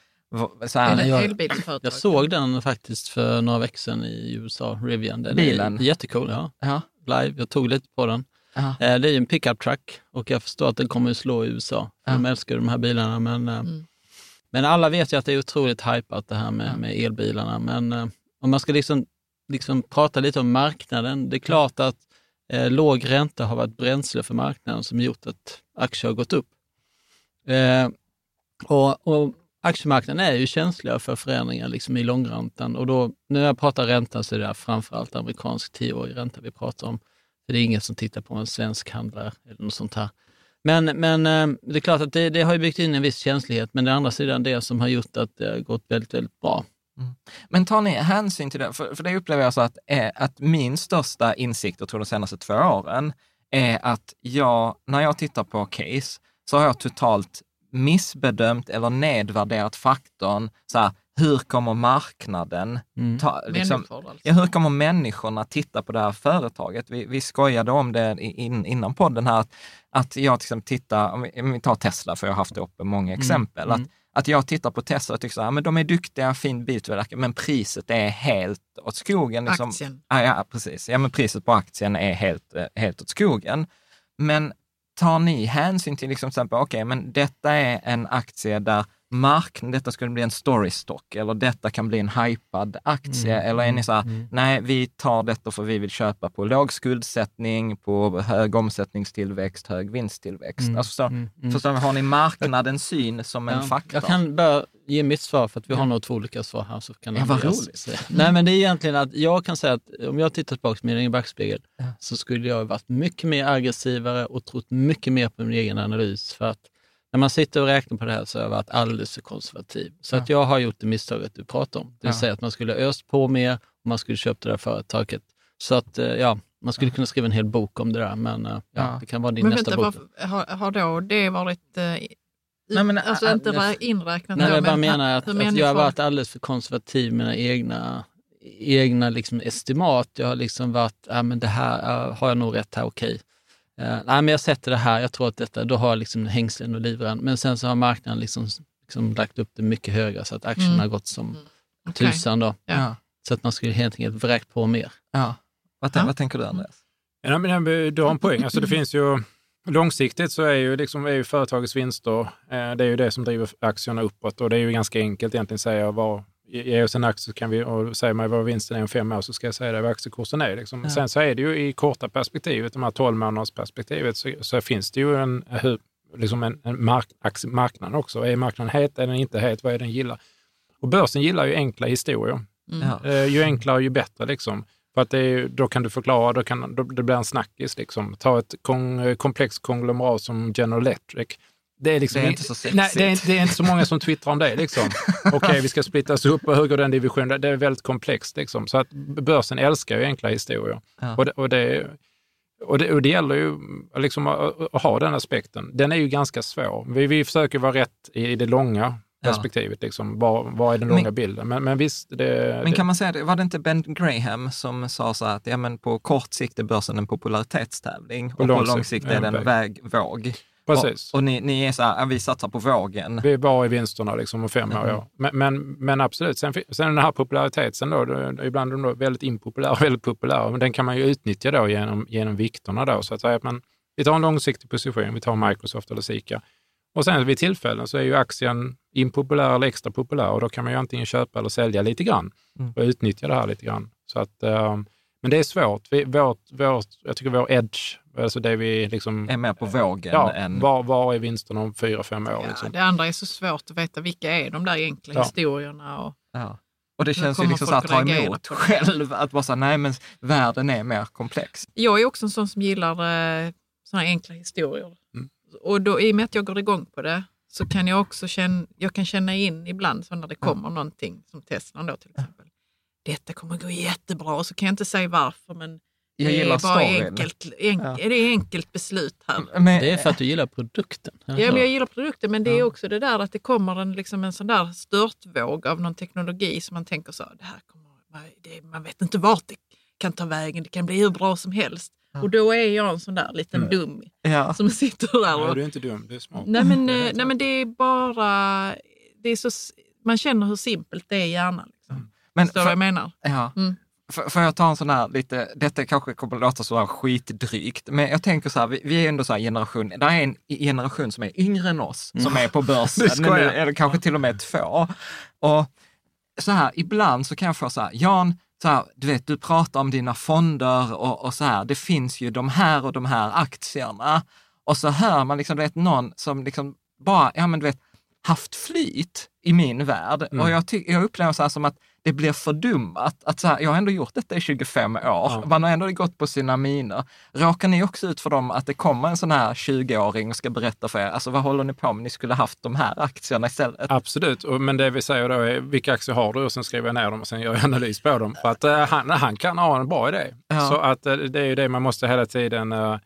så här, jag- Elbilsföretag. Jag såg den faktiskt för några veckor sedan i USA, Rivian. Den Bilen? är jättecool, ja. ja, Live, jag tog lite på den. ja, Eh, Det är ju en pickup truck och jag förstår att den kommer att slå i USA. För Ja. De älskar de här bilarna. Men, eh, Mm. men alla vet ju att det är otroligt hypat det här med, Ja. med elbilarna. Men eh, om man ska liksom, liksom prata lite om marknaden. Det är klart att eh, låg ränta har varit bränsle för marknaden som gjort att aktier har gått upp. Eh, och, och aktiemarknaden är ju känsliga för förändringar liksom i långräntan. Och då, när jag pratar ränta så är det framförallt amerikansk tioårig ränta vi pratar om. Det är ingen som tittar på en svensk handlare eller något sånt här. Men, men eh, det är klart att det, det har ju byggt in en viss känslighet, men det är andra sidan det som har gjort att det har gått väldigt, väldigt bra. Men tar ni hänsyn till det? För, för det upplever jag så att, eh, att min största insikt, jag tror de senaste två åren, är att jag, när jag tittar på case, så har jag totalt missbedömt eller nedvärderat faktorn, så här, hur kommer marknaden Mm. ta, liksom, alltså. Ja, hur kommer människorna titta på det här företaget? Vi, vi skojade om det in, innan podden här, att, att jag till exempel tittar, om vi, om vi tar Tesla, för jag har haft det uppe många exempel, mm. Att, att jag tittar på Tesla och tycker så här, men de är duktiga, fin biltillverkare, men priset är helt åt skogen. Liksom. Aktien. Ja, ja, precis. Ja, men priset på aktien är helt, eh, helt åt skogen. Men tar ni hänsyn till, liksom, till exempel, okej, men detta är en aktie där marknaden, detta skulle bli en storystock eller detta kan bli en hypad aktie. Mm, Eller är ni så här, mm. nej, vi tar detta för vi vill köpa på låg skuldsättning, på hög omsättningstillväxt, hög vinsttillväxt. Mm, Alltså, förstår, mm, mm. förstår har ni marknadens syn som en Ja, faktor? Jag kan bara ge mitt svar för att vi har nog två olika svar här. Så kan Ja, vad roligt. (laughs) Nej, men det är egentligen att jag kan säga att om jag tittar tillbaka på min egen backspegel Ja. så skulle jag varit mycket mer aggressivare och trott mycket mer på min egen analys. För att när man sitter och räknar på det här så har jag varit alldeles för konservativ. Så att jag har gjort det misstaget du pratar om. Det vill Ja. säga att man skulle öst på mer och man skulle köpt det där företaget. Så att eh, ja, man skulle kunna skriva en hel bok om det där, men eh, ja, Ja. det kan vara din Men nästa vänta, bok. vad, har, har då det varit... Eh, Nej, men, alltså äh, inte rä- inräknat Nej, då, jag bara men menar att, att jag har varit alldeles för konservativ med mina egna, egna liksom estimat. Jag har liksom varit, ja men det här, har jag nog rätt här, okej. Eh, nej men jag sätter det här, jag tror att detta, då har jag liksom hängslen och livrem. Men sen så har marknaden liksom, liksom lagt upp det mycket högre så att aktierna Mm. har gått som Okej. tusan då. Ja. Så att man skulle helt enkelt vräkt på mer. Ja. Vad, tän- vad tänker du Andreas? Ja, men du har en poäng. Alltså, det (clears throat) finns ju, långsiktigt så är ju, liksom, är ju företagets vinster, eh, det är ju det som driver aktierna uppåt och det är ju ganska enkelt egentligen att säga vad, ge oss en aktie så kan vi, och säger mig vad vinsten är om fem år så ska jag säga det vad aktiekursen är. Liksom. Ja. Sen så är det ju i korta perspektivet, de här 12 månaders perspektivet, så, så finns det ju en, hur, liksom en, en mark, marknad också. Är marknaden het, är den inte het, vad är den gillar? Och börsen gillar ju enkla historier. Mm. Ja. Eh, ju enklare ju bättre. Liksom. För att det är, då kan du förklara, då kan, då, det blir en snackis. Liksom. Ta ett kon, eh, komplext konglomerat som General Electric. Det är, liksom Det är inte så sexigt. Nej, det är, det är inte så många som twittrar om det. Liksom. (laughs) Okej, vi ska splittas upp och hur går den divisionen? Det är väldigt komplext. Liksom. Så att börsen älskar ju enkla historier. Ja. Och, det, och, det, och, det, och det gäller ju liksom att, att ha den aspekten. Den är ju ganska svår. Vi, vi försöker vara rätt i, det långa Ja. perspektivet. Liksom. Vad, är den Men- långa bilden? Men, men visst, det, Men kan man säga det, var det inte Ben Graham som sa så att ja, men på kort sikt är börsen en popularitetstävling och på lång sikt är den en en väg, våg? Precis. Och, och ni, ni är så här, vi satsar på vågen. Vi var i vinsterna liksom om fem år, Mm. ja. Men, men, men absolut, sen, sen den här populariteten då, då, ibland är de då väldigt impopulära och (laughs) väldigt populära, men den kan man ju utnyttja då genom, genom vikterna då, så att säga att man, vi tar en långsiktig position, vi tar Microsoft eller Sika. Och sen vid tillfällen så är ju aktien impopulär eller extra populär och då kan man ju antingen köpa eller sälja lite grann Mm. och utnyttja det här lite grann. Så att, eh, men det är svårt. Vi, vårt, vårt, jag tycker vår edge, alltså det vi liksom... Är mer på vågen Ja, än... var, var är vinsten om fyra, fem år? Ja, Liksom? det andra är så svårt att veta vilka är de där enkla Ja. historierna. Och, Ja. Och det känns ju liksom så att ta emot själv, att bara säga nej men världen är mer komplex. jag är också en sån som gillar eh, såna här enkla historier. Mm. Och då, i och med att jag går igång på det så kan jag också känna, jag kan känna in ibland så när det kommer någonting som Teslan då till exempel. Detta kommer gå jättebra och så kan jag inte säga varför men Jag det gillar är bara storyn. enkelt, enk, Ja. det är enkelt beslut här. Men, Det är för att du gillar produkten. Ja, men jag gillar produkten men det är också det där att det kommer en, liksom en sån där störtvåg av någon teknologi som man tänker så, det här kommer, det, man vet inte vart det kan ta vägen, det kan bli hur bra som helst. Och då är jag en sån där liten dum ja. som sitter där Nej, och... du är inte dum, du är smart. Nej men, Det eh, nej, men det är bara... Det är så, man känner hur simpelt det är i hjärnan. Men Förstår du vad jag menar? Ja. Mm. F- Får jag ta en sån här lite, detta kanske kommer att låta så här skitdrygt, men jag tänker så här, vi, vi är ändå så här generation, det är en generation som är yngre än oss, som är på börsen, (laughs) nu, eller kanske till och med två. Och så här, ibland så kan jag få så här, Jan, så här, du vet, du pratar om dina fonder och, och så här, det finns ju de här och de här aktierna. Och så hör man liksom, du vet, någon som liksom bara, ja men du vet, haft flyt i min värld. Mm. Och jag, jag upplever så här som att det blir fördummat. Att så här, jag har ändå gjort detta i 25 år. Ja. Man har ändå gått på sina miner. Råkar ni också ut för dem att det kommer en sån här 20-åring och ska berätta för er, alltså vad håller ni på med? Ni skulle haft de här aktierna istället. Absolut, men det vi säger då är vilka aktier har du och sen skriver jag ner dem och sen gör jag analys på dem. För att eh, han, han kan ha en bra idé. Ja. Så att eh, det är ju det man måste hela tiden eh,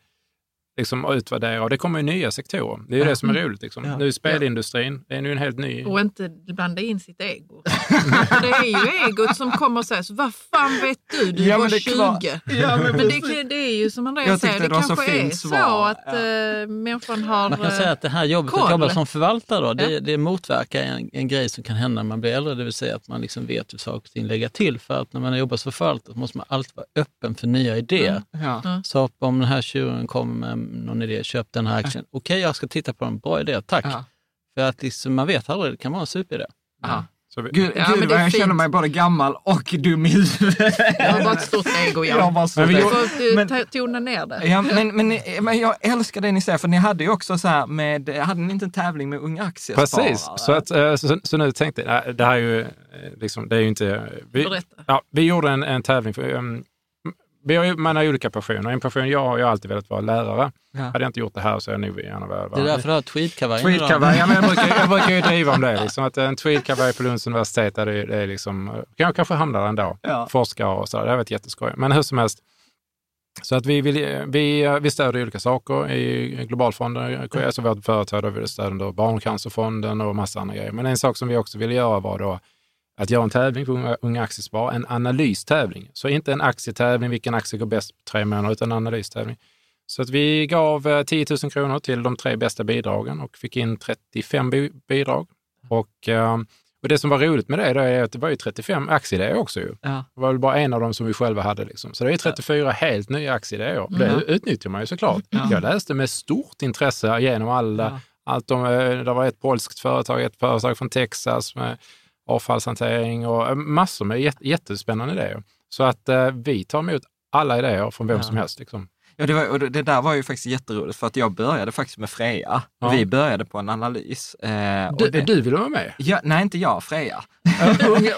liksom utvärdera och det kommer ju nya sektorer. Det är ju det som är roligt. Liksom. Ja. Nu är spelindustrin, det är nu en helt ny... Och inte blanda in sitt ego. (laughs) Det är ju egot som kommer och säger, så, vad fan vet du? Du Ja, var men det är 20. klart. Ja, men men det, det är ju som Andreas säger, det, det var så kanske är fint så svar. att äh, människan har... Man kan eh, säga att det här jobbet koll. att jobba som förvaltare, då, det, Ja. det motverkar en, en grej som kan hända när man blir äldre, det vill säga att man liksom vet hur saker och ting lägger till. För att när man jobbar som förvaltare måste man alltid vara öppen för nya idéer. Ja. Så om den här tjuren kommer med någon idé, köp den här aktien. Okej, jag ska titta på den. Bra idé, tack. Ja. För att liksom, man vet aldrig, det kan vara en superidé. Ja. Så vi, Gud, Ja, gud vad jag känner fint. mig både gammal och dum i huvudet. Jag har bara ett stort ego, Jag har ja. bara så Men vi Du gjorde- får Men- men, tona ner det. Ja, men, men, men jag älskar det ni säger, för ni hade ju också så här med, hade ni inte en tävling med unga aktiesparare? Precis, så, att, eh, så, så nu tänkte jag, det här är ju, eh, liksom, det är ju inte... Vi, Berätta. ja, vi gjorde en, en tävling, för, um, vi har ju, man har olika passioner. En passion, jag har ju alltid velat vara lärare. Ja. Hade jag inte gjort det här så hade jag nog gärna velat Det är vara därför du har tweedkavajen idag. Tweedkavaj, ja, men jag, brukar, jag brukar ju driva om det. (laughs) Liksom, att en tweedkavaj på Lunds universitet, det, det är liksom, jag kanske hamnar där ändå. Ja. Forskare och så, det har varit jätteskoj. Men hur som helst, så att vi, vill, vi, vi stödjer olika saker i Globalfonden, alltså vårt företag, då vill stödja Barncancerfonden och massa andra grejer. Men en sak som vi också ville göra var då att göra en tävling för unga, aktiesparare, en analystävling. Så inte en aktietävling, vilken aktie går bäst på tre månader, utan en analystävling. Så att vi gav eh, 10 000 kronor till de tre bästa bidragen och fick in 35 bi- bidrag. Och, eh, och det som var roligt med det då är att det var ju 35 aktieidéer också. Ju. Ja. Det var väl bara en av dem som vi själva hade. Liksom. Så det är 34 helt nya aktieidéer. Och Det Mm. utnyttjar man ju såklart. Ja. Jag läste med stort intresse genom alla. Ja. Allt de, eh, det var ett polskt företag, ett företag från Texas med avfallshantering och eh, massor med jätte, jättespännande idéer. Så att eh, vi tar emot alla idéer från vem Ja. som helst. Liksom. Ja, det, var, och det där var ju faktiskt jätteroligt för att jag började faktiskt med Freja. Ja. Vi började på en analys. Eh, och Du, det, du vill vara med? ja, nej, inte jag, Freja.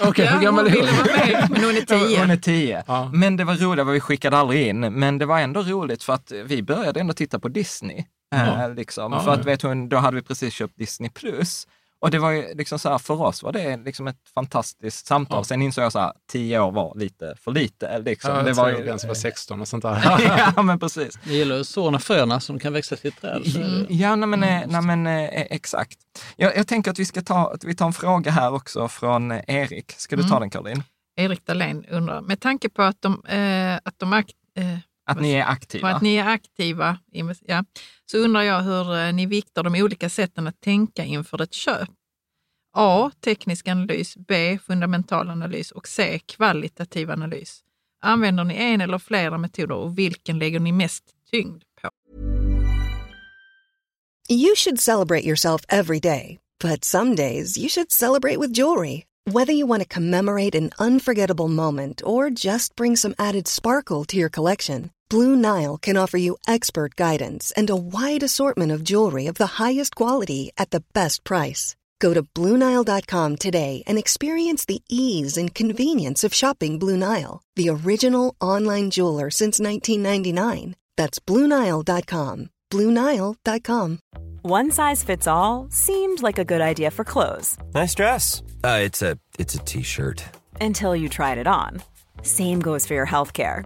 Okej, hur gammal är ville hon? men hon är tio. Hon är tio. Ja. Men det var roligt, vi skickade aldrig in, men det var ändå roligt för att vi började ändå titta på Disney. Ja. Eh, liksom. Ja, för att vet hon, då hade vi precis köpt Disney Plus. Och det var ju liksom så här, för oss var det liksom ett fantastiskt samtal. Ja. Sen insåg jag så här, tio år var lite för lite. Liksom. Ja, det var ju, gränsen var 16 och sånt där. (laughs) ja, men precis. Det gäller att såna fröna som kan växa till ett träd. Ja, nej, men, eh, nej, men eh, exakt. Jag, jag tänker att vi ska ta, att vi tar en fråga här också från eh, Erik. Ska du ta Mm. den Caroline? Erik Dahlén undrar, med tanke på att de, eh, att de ak- eh, Att ni är aktiva. att ni är aktiva, ja, så undrar jag hur eh, ni viktar de olika sätten att tänka inför ett köp. A. Teknisk analys. B. Fundamental analys. Och C. Kvalitativ analys. Använder ni en eller flera metoder och vilken lägger ni mest tyngd på? You should celebrate yourself every day, but some days you should celebrate with jewelry. Whether you want to commemorate an unforgettable moment or just bring some added sparkle to your collection, Blue Nile can offer you expert guidance and a wide assortment of jewelry of the highest quality at the best price. Go to BlueNile.com today and experience the ease and convenience of shopping Blue Nile, the original online jeweler since 1999. That's BlueNile.com. BlueNile.com. One size fits all seemed like a good idea for clothes Nice dress. Uh, it's a it's a t-shirt. until you tried it on. Same goes for your healthcare.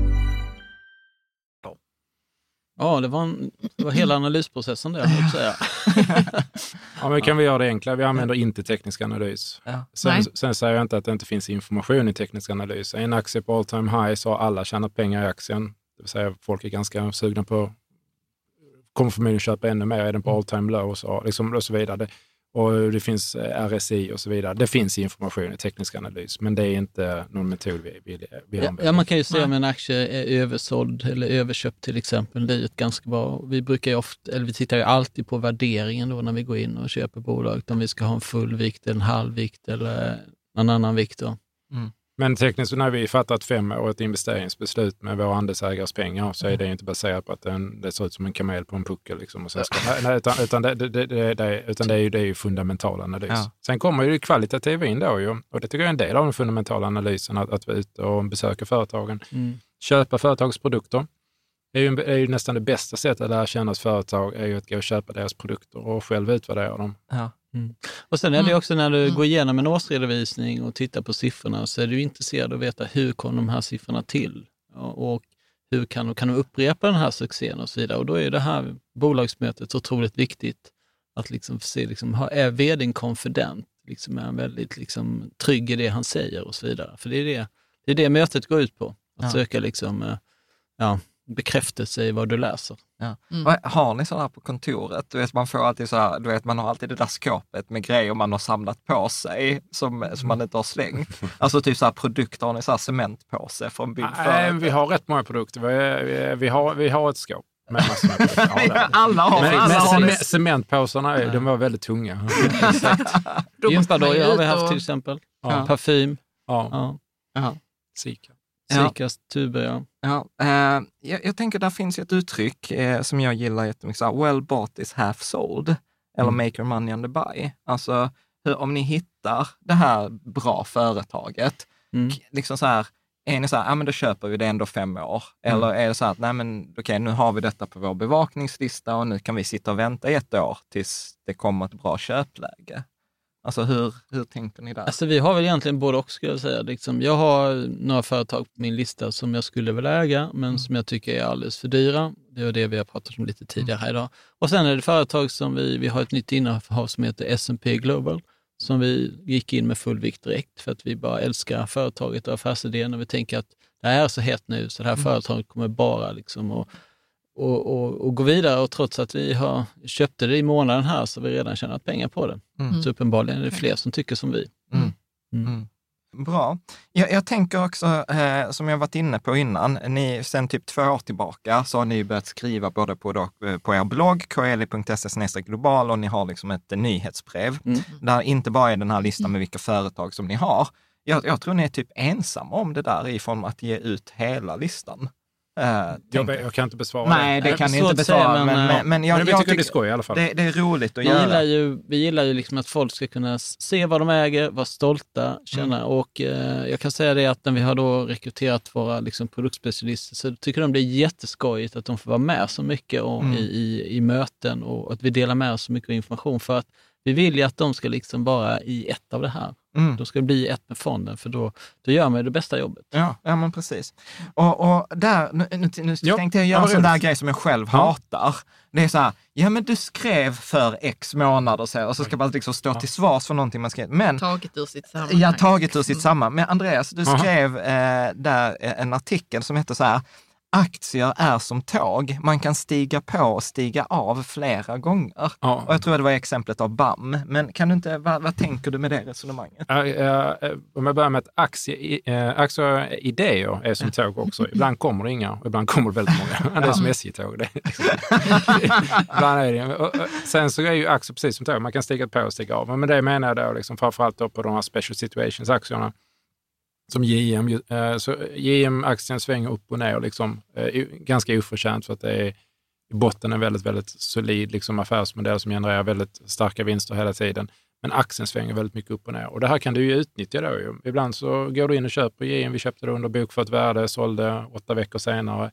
Ja, det var, en, det var hela analysprocessen där, jag säga. (laughs) Ja, men kan vi göra det enklare? Vi använder inte teknisk analys. Ja. Sen, sen säger jag inte att det inte finns information i teknisk analys. Är en aktie på all time high så har alla tjänat pengar i aktien. Det vill säga folk är ganska sugna på, kommer förmodligen köpa ännu mer. Är den på all time low så, liksom, och så vidare. Och det finns eh, RSI och så vidare. Det finns information i teknisk analys, men det är inte någon metod vi, vi, vi Ja, använder. ja, man kan ju se om en aktie är översåld eller överköpt till exempel. Det är ju ett ganska bra, vi brukar ju ofta, eller vi tittar ju alltid på värderingen då när vi går in och köper bolaget, om vi ska ha en full vikt, en halv vikt eller någon annan vikt. Då. Men tekniskt, när vi fattar ett femårigt investeringsbeslut med våra andelsägares pengar så är det inte baserat på att den, det ser ut som en kamel på en puckel. Liksom, och sen ska, nej, utan, utan, det, det, det, det, utan det, är ju, det är ju fundamental analys. Ja. Sen kommer ju det kvalitativa in då ju, och det tycker jag är en del av den fundamentala analysen, att, att vara ute och besöka företagen. Mm. Köpa företagsprodukter. Det är ju, är ju nästan det bästa sättet att lära känna ett företag, är ju att gå och köpa deras produkter och själv utvärdera dem. Ja. Och sen är det Mm. också när du Mm. går igenom en årsredovisning och tittar på siffrorna så är du intresserad av att veta hur kom de här siffrorna till? Och hur kan, kan de upprepa den här succén och så vidare? Och då är det här bolagsmötet otroligt viktigt. Att liksom se, liksom, är vdn confident? Liksom, är han väldigt liksom, trygg i det han säger och så vidare? För det är det, det, är det mötet går ut på. Att Ja. söka liksom, eh, ja, bekräftelse i vad du läser. Mm. Och Har ni sådana här på kontoret? Du vet, man får alltid så här, du vet, man har alltid det där skåpet med grejer man har samlat på sig som, som man inte har slängt. Alltså typ så här produkter, har ni så här cementpåse från Nej, byggföretag? vi har rätt många produkter. Vi, vi, vi, har, vi har ett skåp med. (laughs) Ja, alla har, Men, alla men har det. cementpåsarna, är- de var väldigt tunga. (laughs) Gympadojor har vi haft och- till exempel. Ja. Parfym. Ja, Ja. Ja. Sika. Ja. Tuber, ja. Ja, eh, jag, jag tänker där finns ett uttryck eh, som jag gillar jättemycket, så här, well bought is half sold, eller Mm. make your money on the buy. Alltså, hur, om ni hittar det här bra företaget, Mm. liksom så här, är ni så här, ja men då köper vi det ändå fem år. Mm. Eller är det så här, att nej men okej, nu har vi detta på vår bevakningslista och nu kan vi sitta och vänta i ett år tills det kommer ett bra köpläge. Alltså hur, hur tänker ni där? Alltså vi har väl egentligen både och skulle jag säga. Liksom, jag har några företag på min lista som jag skulle vilja äga, men som jag tycker är alldeles för dyra. Det var det vi har pratat om lite tidigare här idag. Och sen är det företag som vi, vi har ett nytt innehav som heter S&P Global, som vi gick in med full vikt direkt för att vi bara älskar företaget och affärsidén och vi tänker att det här är så hett nu så det här företaget kommer bara liksom att och, och, och gå vidare och trots att vi har köpte det i månaden här så har vi redan tjänat pengar på det. Mm. Så uppenbarligen är det fler som tycker som vi. Mm. Mm. Mm. Bra. Jag, jag tänker också, eh, som jag varit inne på innan, ni, sen typ två år tillbaka så har ni börjat skriva både på, då, eh, på er blogg, kli.se global, och ni har liksom ett nyhetsbrev, Mm. där inte bara är den här listan med vilka företag som ni har. Jag, jag tror ni är typ ensamma om det där i form att ge ut hela listan. Eh, Jag, jag kan inte besvara Nej, det Nej, kan ni inte att säga, besvara, men, men, men, men, jag, Men vi jag tycker det är skoj i alla fall. Det, det är roligt att Vi göra. gillar, ju, vi gillar ju liksom att folk ska kunna se vad de äger, vara stolta, känna. Mm. Och eh, jag kan säga det att när vi har då rekryterat våra liksom, produktspecialister så tycker de det är jätteskojigt att de får vara med så mycket och, Mm. i, i, i möten och att vi delar med oss så mycket information. För att vi vill ju att de ska liksom vara i ett av det här. Mm. De ska bli ett med fonden, för då, då gör man ju det bästa jobbet. Ja, ja men precis. Och, och där, nu, nu, nu Ja, tänkte jag ja, göra en sån där grej som jag själv Ja. hatar. Det är så här, ja men du skrev för x månader sedan och så ska man liksom stå till svars för någonting man skrev. Men Taget ur sitt sammanhang. jag har tagit ur sitt samman. Men Andreas, du skrev eh, där en artikel som heter så här, aktier är som tåg, man kan stiga på och stiga av flera gånger. Ja. Och jag tror det var exemplet av BAM. Men kan du inte, vad, vad tänker du med det resonemanget? Ja, eh, Om jag börjar med att aktie, eh, aktieidéer är som tåg också. Ibland kommer det inga och ibland kommer det väldigt många. Det är som SJ-tåg. Liksom- ibland är det. och- och Sen så är ju aktier precis som tåg, man kan stiga på och stiga av. Men det menar jag då liksom framförallt då på de här special situations-aktierna. Som JM, eh, så JM-aktien svänger upp och ner liksom, eh, ganska oförtjänt för att det är i botten en väldigt, väldigt solid liksom, affärsmodell som genererar väldigt starka vinster hela tiden. Men aktien svänger väldigt mycket upp och ner. Och det här kan du ju utnyttja då. Ju. Ibland så går du in och köper JM. Vi köpte det under bokfört värde, sålde åtta veckor senare.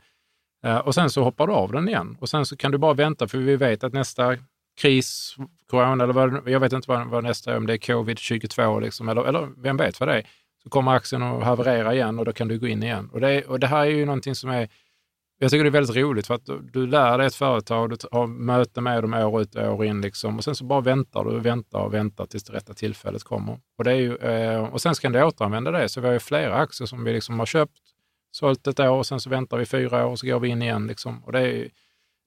Eh, och sen så hoppar du av den igen. Och sen så kan du bara vänta, för vi vet att nästa kris, corona, eller vad, jag vet inte vad, vad nästa är, om det är covid-22, liksom, eller, eller vem vet vad det är, så kommer aktien att haverera igen och då kan du gå in igen. Och det, och det här är ju någonting som är jag tycker det är väldigt roligt för att du, du lär dig ett företag, du har möten med dem år ut och år in liksom, och sen så bara väntar du och väntar och väntar tills det rätta tillfället kommer. Och, det är ju, eh, och sen ska du återanvända det. Så vi har ju flera aktier som vi liksom har köpt, sålt ett år och sen så väntar vi fyra år och så går vi in igen. Liksom. Och det är,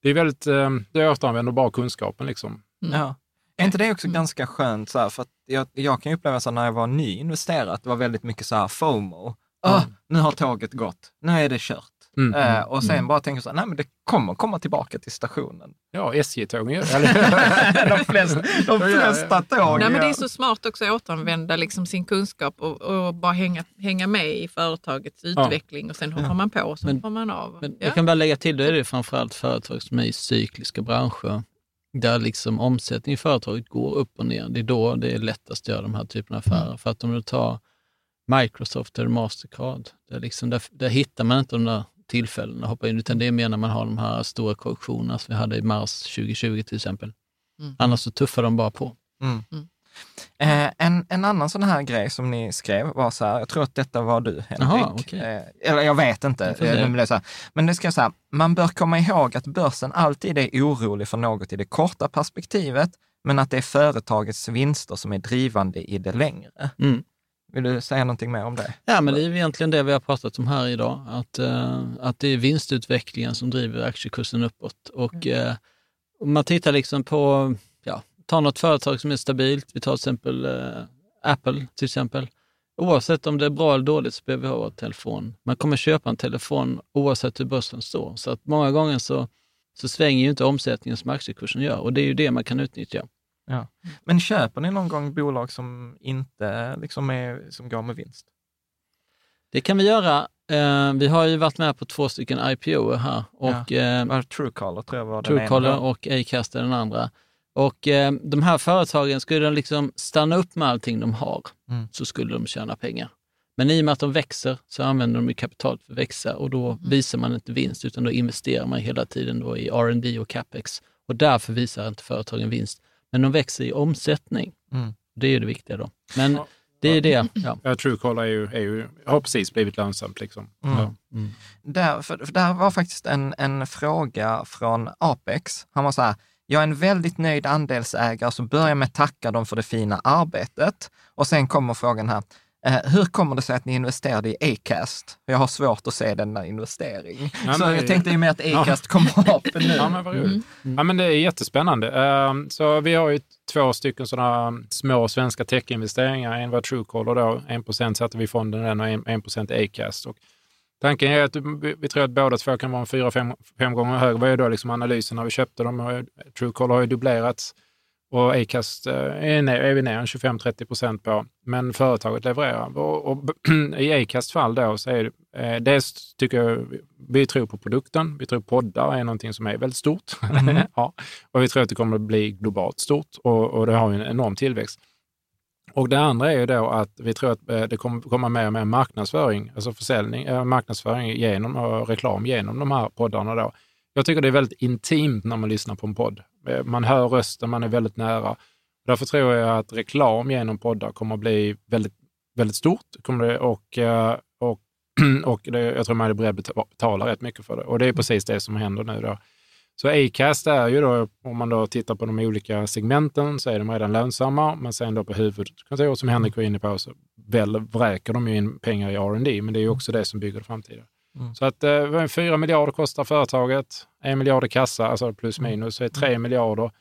det är väldigt, eh, du återanvänder bara kunskapen. Liksom. Ja. Är inte det också ganska skönt? Så här, för att jag, jag kan ju uppleva så när jag var nyinvesterad, att det var väldigt mycket så här FOMO. Ah, nu har tåget gått, nu är det kört. Mm, Eh, mm, och sen mm. bara tänker så här, nej men det kommer komma tillbaka till stationen. Ja, SJ-tågen gör (laughs) de flesta, de flesta tåg. Nej, men det ja. är så smart också att återanvända liksom sin kunskap och, och bara hänga, hänga med i företagets utveckling och sen hoppar man på och så Men- hoppar man av. Men ja. jag kan bara lägga till, då är det framförallt företag som är i cykliska branscher, där liksom omsättningen i företaget går upp och ner. Det är då det är lättast att göra de här typerna av affärer. För att om du tar Microsoft eller Mastercard, där, liksom, där, där hittar man inte de där tillfällena att hoppa in, utan det är mer när man har de här stora korrektionerna som vi hade i mars 2020 till exempel. Mm. Annars så tuffar de bara på. Mm. Mm. Eh, en, en annan sån här grej som ni skrev var så här, jag tror att detta var du Henrik. Jaha, okej. eh, eller jag vet inte, Jag eh, det så här. men det ska jag säga, man bör komma ihåg att börsen alltid är orolig för något i det korta perspektivet, men att det är företagets vinster som är drivande i det längre. Mm. Vill du säga någonting mer om det? Ja, men det är egentligen det vi har pratat om här idag, att, eh, att det är vinstutvecklingen som driver aktiekursen uppåt. Och eh, om man tittar liksom på, ja, ta något företag som är stabilt, vi tar till exempel eh, Apple till exempel. Oavsett om det är bra eller dåligt så behöver vi ha vår telefon. Man kommer köpa en telefon oavsett hur börsen står. Så att många gånger så, så svänger ju inte omsättningen som aktiekursen gör och det är ju det man kan utnyttja. Ja. Men köper ni någon gång bolag som inte liksom är, som går med vinst? Det kan vi göra. Eh, vi har ju varit med på två stycken IPO här. Och, eh, Var det Truecaller tror jag var den Truecaller ena. och Acast är den andra. Och eh, de här företagen, skulle de liksom stanna upp med allting de har, Mm. så skulle de tjäna pengar. Men i och med att de växer så använder de ju kapitalet för att växa och då visar man inte vinst, utan då investerar man hela tiden då i R&D och capex. Och därför visar inte företagen vinst. Men de växer i omsättning. Mm. Det är ju det viktiga då. Men det är det. Ja. (laughs) Ja, Truecaller är ju, är ju, har precis blivit lönsamt. Liksom. Mm. Ja. Där, för, för där var faktiskt en, en fråga från Apex. Han var så här, jag är en väldigt nöjd andelsägare som börjar med att tacka dem för det fina arbetet. Och sen kommer frågan här, Eh, hur kommer det sig att ni investerade i Acast? Jag har svårt att se denna investering. Ja, så men- jag tänkte ju med att Ja. Acast kommer upp nu. (laughs) Ja, men vad roligt. Ja, men det är jättespännande. Ehm, Så vi har ju två stycken sådana små svenska techinvesteringar. En var Truecaller då, 1 satte vi i fonden den och 1 procent Acast. Och tanken är att vi vi tror att båda två kan vara fyra, fem, fem gånger högre. Vad är då liksom analysen när vi köpte dem? Och Truecaller har ju dubblerats och Acast eh, är, ner, är vi ner en 25-30 procent på, men företaget levererar. Och, och (clears throat) I Acast fall då så är det, eh, dels tycker jag, vi tror på produkten, vi tror poddar är någonting som är väldigt stort. (laughs) ja. Och vi tror att det kommer att bli globalt stort och, och det har ju en enorm tillväxt. Och det andra är ju då att vi tror att eh, det kommer komma mer och mer marknadsföring, alltså försäljning, eh, marknadsföring genom och reklam genom de här poddarna då. Jag tycker det är väldigt intimt när man lyssnar på en podd. Eh, man hör rösten, man är väldigt nära. Därför tror jag att reklam genom poddar kommer att bli väldigt, väldigt stort. Kommer det, och, och, (clears throat) och det, jag tror man är beredd att betala rätt mycket för det. Och det är precis det som händer nu. Då. Så Acast är ju då, om man då tittar på de olika segmenten, så är de redan lönsamma. Men sen då på huvudkontoret, som Henrik var inne på, så väl vräker de ju in pengar i R&D, men det är ju också det som bygger det framtida. Mm. Så att eh, 4 miljarder kostar företaget, 1 miljard i kassa, alltså plus minus, så är 3 miljarder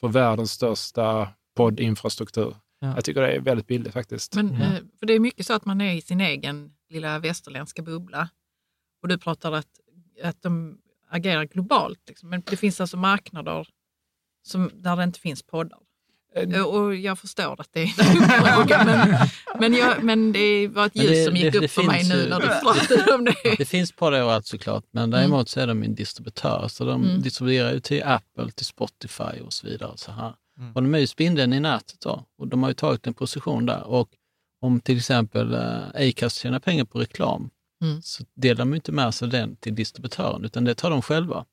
för världens största poddinfrastruktur. Ja. Jag tycker det är väldigt billigt faktiskt. Men, eh, för det är mycket så att man är i sin egen lilla västerländska bubbla. Och du pratar att, att de agerar globalt. Liksom. Men det finns alltså marknader som, där det inte finns poddar. Eh, Och jag förstår att det är en (laughs) fråga, men, men, jag, men det var ett ljus det- som gick det- upp det för mig nu ju- när du pratade om det. (laughs) Det finns poddar överallt såklart, men däremot så är de en distributör. Så de Mm. distribuerar ju till Apple, till Spotify och så vidare. Och, så här. Mm. och de är ju spindeln i nätet då, och de har ju tagit en position där. Och om till exempel eh, Acast tjänar pengar på reklam, Mm. så delar de inte med sig den till distributören, utan det tar de själva.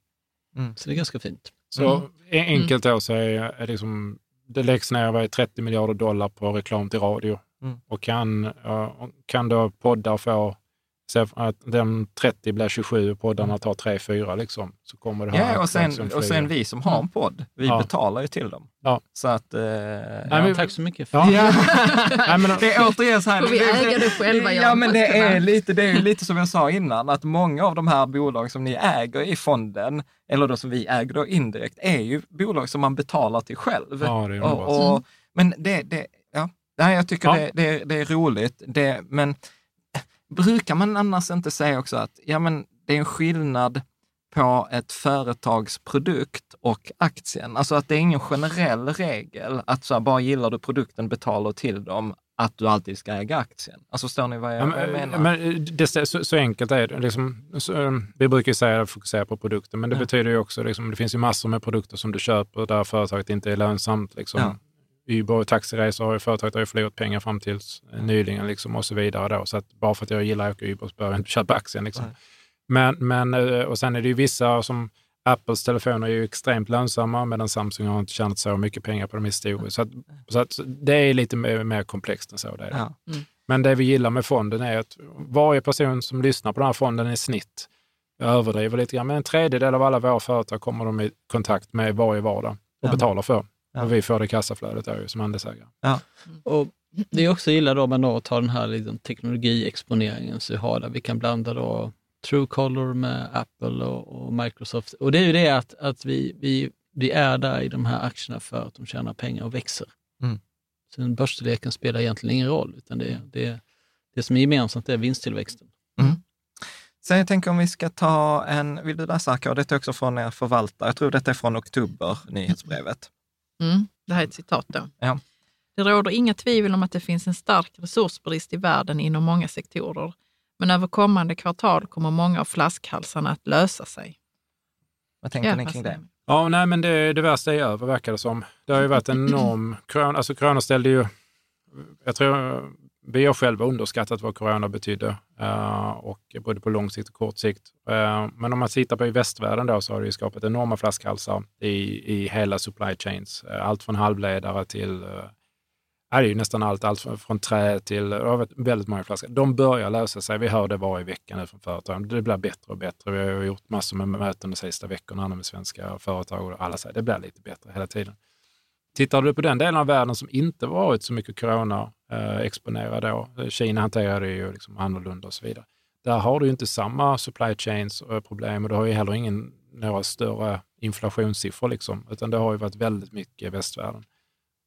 Mm. Så det är ganska fint. Så en- enkelt då så är, är liksom, det läggs ner vad är 30 miljarder dollar på reklam till radio. Mm. Och kan, kan då poddar få, så att den 30 blir 27 och poddarna tar 3-4 liksom, så kommer det här Ja, och sen, och sen vi som har en podd, vi Ja. betalar ju till dem. Ja. Så att... Eh, Nej, Ja, men- tack så mycket. För Ja. Ja. (laughs) Nej, men, det är återigen så här. Får vi äga det själva, Ja, men det är, lite, det är lite som jag sa innan, att många av de här bolag som ni äger i fonden, eller då som vi äger då indirekt, är ju bolag som man betalar till själv. Ja, det är och, och, Men det, det, ja, Nej, jag tycker Ja. det, det, det är roligt, det, men brukar man annars inte säga också att ja, men det är en skillnad på ett företags produkt och aktien. Alltså att det är ingen generell regel att så här, bara gillar du produkten, betalar till dem, att du alltid ska äga aktien. Alltså förstår ni vad jag, Ja, men, menar? men det, så, så enkelt är det. Liksom, så, vi brukar ju säga att fokusera på produkten, men det Ja. betyder ju också, liksom, det finns ju massor med produkter som du köper där företaget inte är lönsamt. Liksom. Ja. Uber och taxiresor har ju företaget har ju förlorat pengar fram tills nyligen liksom, och så vidare. Då. Så att bara för att jag gillar att åka Uber så behöver jag inte köpa aktien. Liksom. Nej. Men, men, eh, och sen är det ju vissa som Apples telefoner är ju extremt lönsamma medan Samsung har inte tjänat så mycket pengar på dem historiskt. Så, att, så att det är lite mer, mer komplext än så. Det. Ja. Men det vi gillar med fonden är att varje person som lyssnar på den här fonden i snitt, jag överdriver lite grann, men en tredjedel av alla våra företag kommer de i kontakt med varje vardag och Ja. betalar för. Ja. Och vi får det kassaflödet där ju som andelsägare. Och det är också illa då med att ta den här liksom teknologiexponeringen som vi har där vi kan blanda då Truecaller med Apple och, och Microsoft. Och det är ju det att, att vi, vi, vi är där i de här aktierna för att de tjänar pengar och växer. Mm. Så den börsstorleken spelar egentligen ingen roll, utan det, det, det som är gemensamt är vinsttillväxten. Sen jag tänker om vi ska ta en, vill du läsa? Och Detta är också från er förvaltare. Jag tror detta är från oktober, nyhetsbrevet. Mm, det här är ett citat då. Ja. Det råder inga tvivel om att det finns en stark resursbrist i världen inom många sektorer. Men över kommande kvartal kommer många av flaskhalsarna att lösa sig. Vad tänker Ja, ni kring det? Ja, nej, men det, det värsta är över verkar det som. Det har ju varit en enorm... Corona, alltså corona ställde ju... Jag tror vi har själva underskattat vad corona betydde, eh, och både på lång sikt och kort sikt. Eh, men om man tittar på i västvärlden då så har det ju skapat enorma flaskhalsar i, i hela supply chains. Eh, allt från halvledare till eh, det är ju nästan allt, allt från, från trä till väldigt många flaskor. De börjar lösa sig. Vi hör det varje vecka nu från företagen. Det blir bättre och bättre. Vi har gjort massor med möten de sista veckorna med svenska företag och alla säger det blir lite bättre hela tiden. Tittar du på den delen av världen som inte varit så mycket corona-exponerad då, Kina hanterar det ju liksom annorlunda och så vidare. Där har du inte samma supply chains problem och du har ju heller ingen, några större inflationssiffror, liksom, utan det har ju varit väldigt mycket i västvärlden.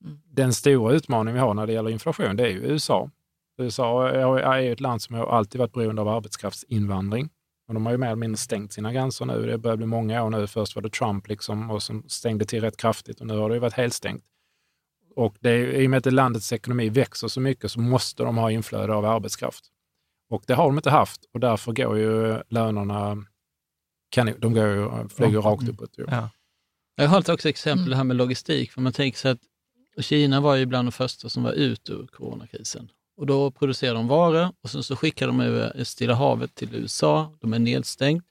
Mm. Den stora utmaningen vi har när det gäller inflation, det är ju USA. USA är ett land som har alltid varit beroende av arbetskraftsinvandring. Och de har ju mer eller mindre stängt sina gränser nu. Det börjar bli många år nu. Först var det Trump liksom, och som stängde till rätt kraftigt och nu har det ju varit helt stängt. Och det är, i och med att landets ekonomi växer så mycket så måste de ha inflöde av arbetskraft. Och det har de inte haft och därför går ju lönerna, kan, de går ju, flyger Ja. rakt uppåt. Ju. Ja. Jag har ett också exempel Mm. det här med logistik. För man tänker sig att Kina var ju bland de första som var ut ur coronakrisen. Och då producerar de varor och sen så skickar de över Stilla havet till USA. De är nedstängt.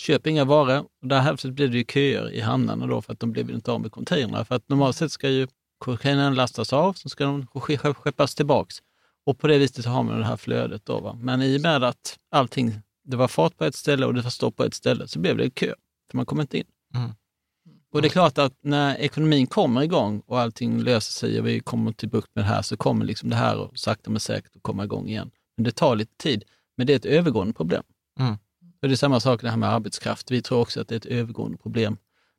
Köper inga varor. Och där blir det ju köer i hamnarna då för att de blev inte av med containrar. För att normalt sett ska ju containern lastas av, sen ska de skeppas tillbaks. Och på det viset har man det här flödet. Då, va? Men i och med att allting, det var fart på ett ställe och det var stopp på ett ställe så blev det kö. För man kom inte in. Mm. Och det är klart att när ekonomin kommer igång och allting löser sig och vi kommer till bukt med det här så kommer liksom det här och sakta men säkert att komma igång igen. Men det tar lite tid. Men det är ett övergående problem. Mm. Och det är samma sak det här med arbetskraft. Vi tror också att det är ett övergående problem.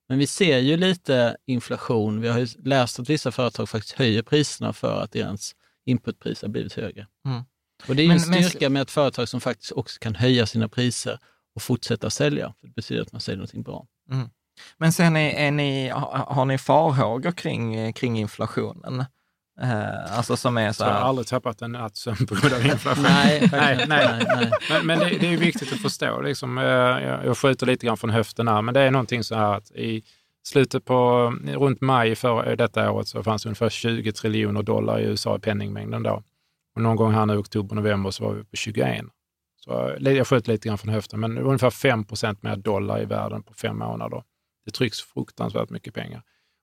Men vi ser ju lite inflation. Vi har ju läst att vissa företag faktiskt höjer priserna för att deras inputpris har blivit högre. Mm. Och det är ju en styrka med ett företag som faktiskt också kan höja sina priser och fortsätta sälja. För det betyder att man säljer någonting bra. Mm. Men sen är, är ni, har, ni farhågor kring, eh, kring inflationen? Eh, alltså som är så Så jag har här, aldrig tappat en natts sömn på grund av inflation. (laughs) Nej, nej, nej. Men, men det, det är viktigt att förstå. Liksom, eh, jag, jag skjuter lite grann från höften här, men det är någonting så här att i slutet på, runt maj för detta året så fanns det ungefär 20 triljoner dollar i USA i penningmängden då. Och någon gång här nu i oktober, november så var vi på 21. Så eh, jag sköt lite grann från höften, men ungefär 5 procent mer dollar i världen på fem månader. Det trycks fruktansvärt mycket pengar.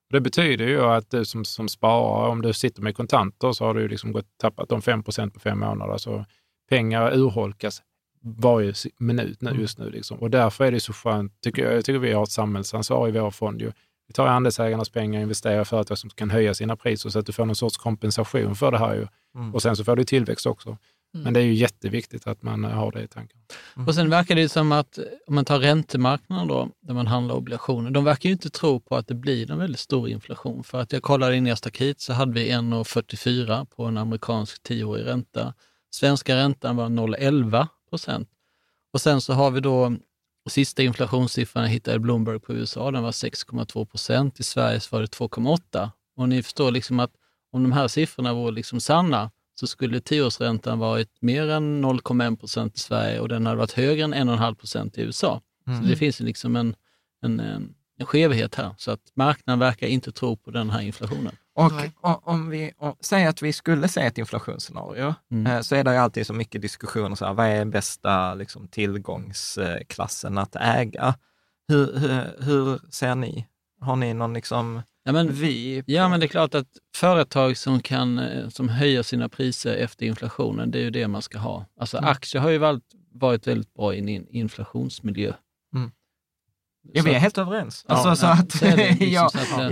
Och det betyder ju att du som, som sparar, om du sitter med kontanter så har du liksom gått, tappat de 5 procent på fem månader. Så pengar urholkas varje minut nu, just nu. Liksom. Och därför är det så skönt, tycker jag, jag tycker vi har ett samhällsansvar i vår fond. Ju. Vi tar andelsägarnas pengar och investerar i företag som kan höja sina priser så att du får någon sorts kompensation för det här. Ju. Mm. Och sen så får du tillväxt också. Men det är ju jätteviktigt att man har det i tanken. Och sen verkar det ju som att, om man tar räntemarknaden då, där man handlar obligationer, de verkar ju inte tro på att det blir en väldigt stor inflation. För att jag kollade in i staket så hade vi 1,44 på en amerikansk tioårig ränta. Svenska räntan var 0,11 procent. Och sen så har vi då sista inflationssiffran jag hittade i Bloomberg på USA, den var 6,2 procent. I Sverige så var det 2,8. Och ni förstår liksom att om de här siffrorna vore liksom sanna så skulle tioårsräntan varit mer än 0,1 procent i Sverige och den hade varit högre än 1,5 procent i USA. Mm. Så det finns liksom en, en, en, en skevhet här. Så att marknaden verkar inte tro på den här inflationen. Och, och om vi och, säger att vi skulle se ett inflationsscenario, Mm. eh, så är det ju alltid så mycket diskussioner, så här, vad är bästa liksom, tillgångsklassen att äga? Hur, hur, hur ser ni? Har ni någon liksom, Ja, men, vi? ja, men det är klart att företag som, kan, eh, som höjer sina priser efter inflationen, det är ju det man ska ha. Alltså Mm. aktier har ju varit, varit väldigt bra i en in- inflationsmiljö. Ja, Så vi är helt överens. Ja, så ja, att, det liksom (laughs) så att,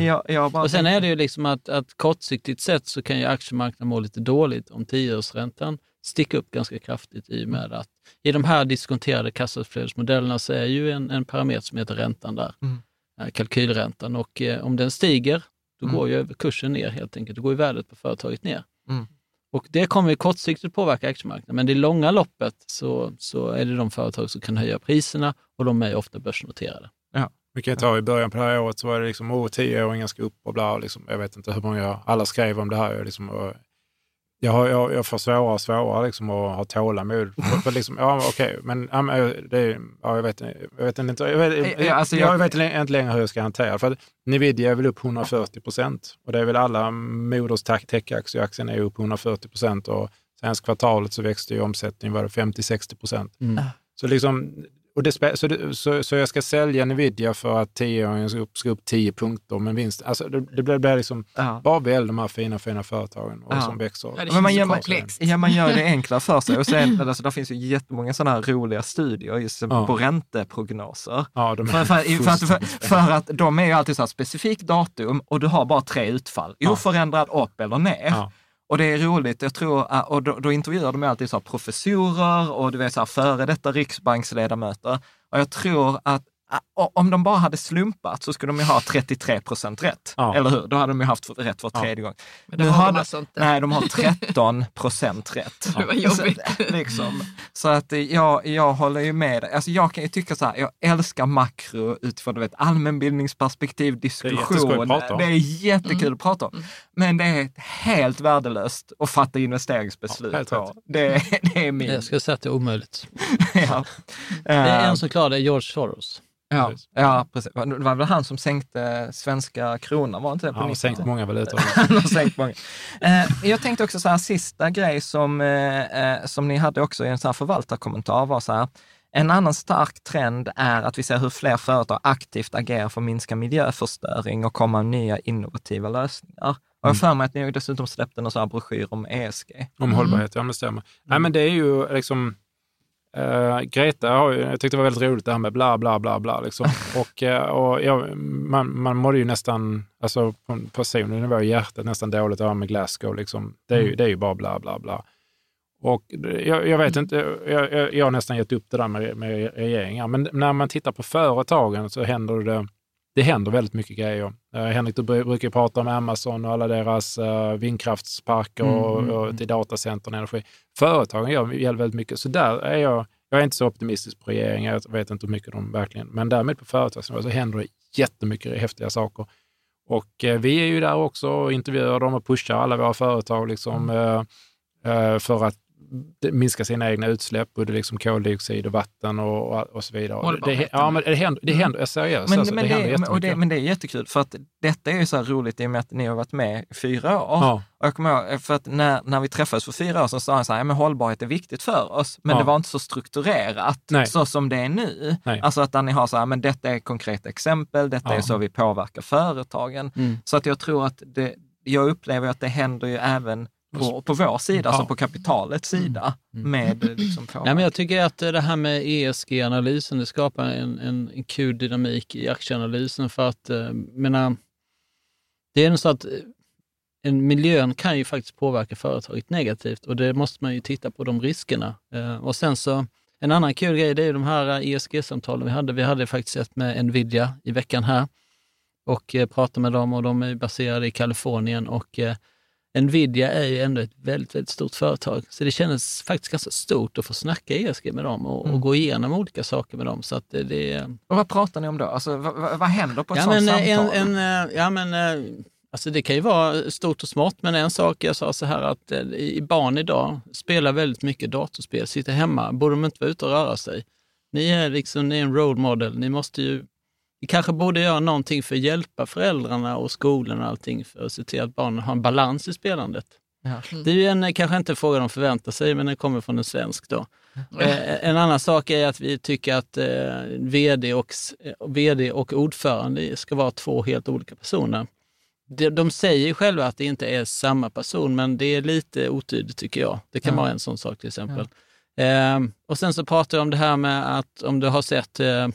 Och sen är det ju liksom att, att kortsiktigt sett så kan ju aktiemarknaden må lite dåligt om tioårsräntan sticker upp ganska kraftigt i och med att i de här diskonterade kassaflödesmodellerna så är ju en, en parameter som heter räntan där, Mm. Eh, kalkylräntan. Och eh, om den stiger, då Mm. går ju kursen ner helt enkelt. Då går ju värdet på företaget ner. Mm. Och det kommer ju kortsiktigt påverka aktiemarknaden, men i det långa loppet så, så är det de företag som kan höja priserna och de är ofta börsnoterade. Vi kan ta i början på det här året så var det liksom, åh, tioåringar ska upp och bla. Liksom, jag vet inte hur många, alla skrev om det här. Liksom, och jag, har, jag, jag får svårare och svårare liksom, att ha tålamod. (laughs) För, för liksom, ja, okej, men ja, men det, ja, jag vet, jag vet inte, jag vet, Ja, alltså, jag, jag- vet inte längre hur jag ska hantera det. För att Nvidia är väl upp 140 procent och det är väl alla moders tech- techaktier. Aktien är upp 140 procent och senaste kvartalet så växte ju omsättningen var det 50-60 procent. Mm. Så liksom, och det, så, det, så, så jag ska sälja Nvidia för att tioåringen ska upp, ska upp 10 punkter med vinst. Alltså det, det blir, blir liksom Ja. bara väl de här fina, fina företagen och Ja. som växer. Ja, det Men man gör, man, ja, man gör det enklare för sig. Och sen, (laughs) alltså, där finns ju jättemånga sådana här roliga studier just Ja. på ränteprognoser. Ja, de För, för, för, fullständigt för, för att de är ju alltid så här specifikt datum och du har bara tre utfall. Ja. Oförändrad, upp eller ner. Och det är roligt, jag tror, ah, och då, då intervjuar de alltid så här professorer och du vet så här före detta riksbanksledamöter. Och jag tror att om de bara hade slumpat så skulle de ju ha 33 procent rätt. Ja. Eller hur? Då hade de ju haft rätt var Ja. tredje gång. Men det Nu har de alltså inte. Nej, de har 13 procent rätt. (laughs) Det var jobbigt. Så, liksom. så att jag, jag håller ju med. Alltså jag kan ju tycka så här, jag älskar makro utifrån du vet, allmänbildningsperspektiv, diskussion. att prata om. Det är jättekul att prata om. Men det är helt värdelöst att fatta investeringsbeslut Ja, helt på. Det, det är min... Jag ska säga att det är omöjligt. (laughs) ja. Det är Eh, en som klarar det, George Soros. Ja, Precis. ja, precis. Det var väl han som sänkte svenska kronan, var inte det? På Ja, och 90-talet? sänkt många valutor. (laughs) Han har sänkt många. Eh, jag tänkte också så här, sista grej som, eh, eh, som ni hade också i en sån här förvaltarkommentar var så här, en annan stark trend är att vi ser hur fler företag aktivt agerar för att minska miljöförstöring och komma med nya innovativa lösningar. Och jag har för mig att ni har dessutom släppt en sån här broschyr om ESG. Om hållbarhet, ja men det stämmer. Nej men det är ju liksom, eh, Greta jag tyckte det var väldigt roligt det här med bla bla bla bla liksom. (laughs) och eh, och ja, man, man mådde ju nästan, alltså på en personlig nivå i hjärtat nästan dåligt här med Glasgow liksom. Det är ju, det är ju bara bla bla bla. Och jag, jag vet inte, jag, jag, jag har nästan gett upp det där med, med regeringar, men när man tittar på företagen så händer det, det händer väldigt mycket grejer. Eh, Henrik, du bru- brukar ju prata om Amazon och alla deras uh, vindkraftsparker och, Mm, mm, och mm. till datacentern och energi. Företagen gör väldigt mycket, så där är jag, jag är inte så optimistisk på regeringen, jag vet inte hur mycket de verkligen, men därmed på företagsnivå så händer det jättemycket häftiga saker. Och eh, vi är ju där också och intervjuar dem och pushar alla våra företag liksom, Mm. eh, eh, för att minska sina egna utsläpp, både liksom koldioxid och vatten och, och, så vidare. Det, Hållbarheten. ja, men det händer, det händer seriöst. Men, alltså, men, det det, och det, men det är jättekul, för att detta är ju så här roligt i och med att ni har varit med i fyra år. Ja. Och jag kommer ihåg, för att när, när vi träffades för fyra år sedan sa han så här, ja, men hållbarhet är viktigt för oss, men Ja. det var inte så strukturerat Nej. så som det är nu. Nej. Alltså att där ni har så här, men detta är konkreta exempel, detta Ja. är så vi påverkar företagen. Mm. Så att jag tror att det, jag upplever att det händer ju även på, på vår sida, Ja. alltså på kapitalets sida, med liksom på. Nej, men jag tycker att det här med ESG-analysen, det skapar en, en, kul dynamik i aktieanalysen för att, eh, menar, det är nog så att eh, en miljön kan ju faktiskt påverka företaget negativt och det måste man ju titta på de riskerna. Eh, och sen så, en annan kul grej, det är de här ESG-samtalen vi hade. Vi hade faktiskt ett med Nvidia i veckan här och eh, pratade med dem och de är baserade i Kalifornien och eh, Nvidia är ju ändå ett väldigt, väldigt stort företag, så det kändes faktiskt ganska stort att få snacka ESG med dem och, och gå igenom olika saker med dem. Så att det, det. Och vad pratar ni om då? Alltså, vad, vad, händer på ett Ja, men, eh, samtal? en, en, eh, ja, men, eh, alltså det kan ju vara stort och smått, men en sak jag sa så här att i barn idag spelar väldigt mycket datorspel, sitter hemma, borde de inte vara ute och röra sig? Ni är liksom ni är en role model, ni måste ju vi kanske borde göra någonting för att hjälpa föräldrarna och skolan och allting för att se till att barnen har en balans i spelandet. Ja. Det är ju en, kanske inte en fråga de förväntar sig, men den kommer från en svensk. Då. Eh, en annan sak är att vi tycker att eh, vd, och, eh, vd och ordförande ska vara två helt olika personer. De, de säger själva att det inte är samma person, men det är lite otydligt tycker jag. Det kan Ja. vara en sån sak till exempel. Eh, och sen så pratar jag om det här med att om du har sett eh,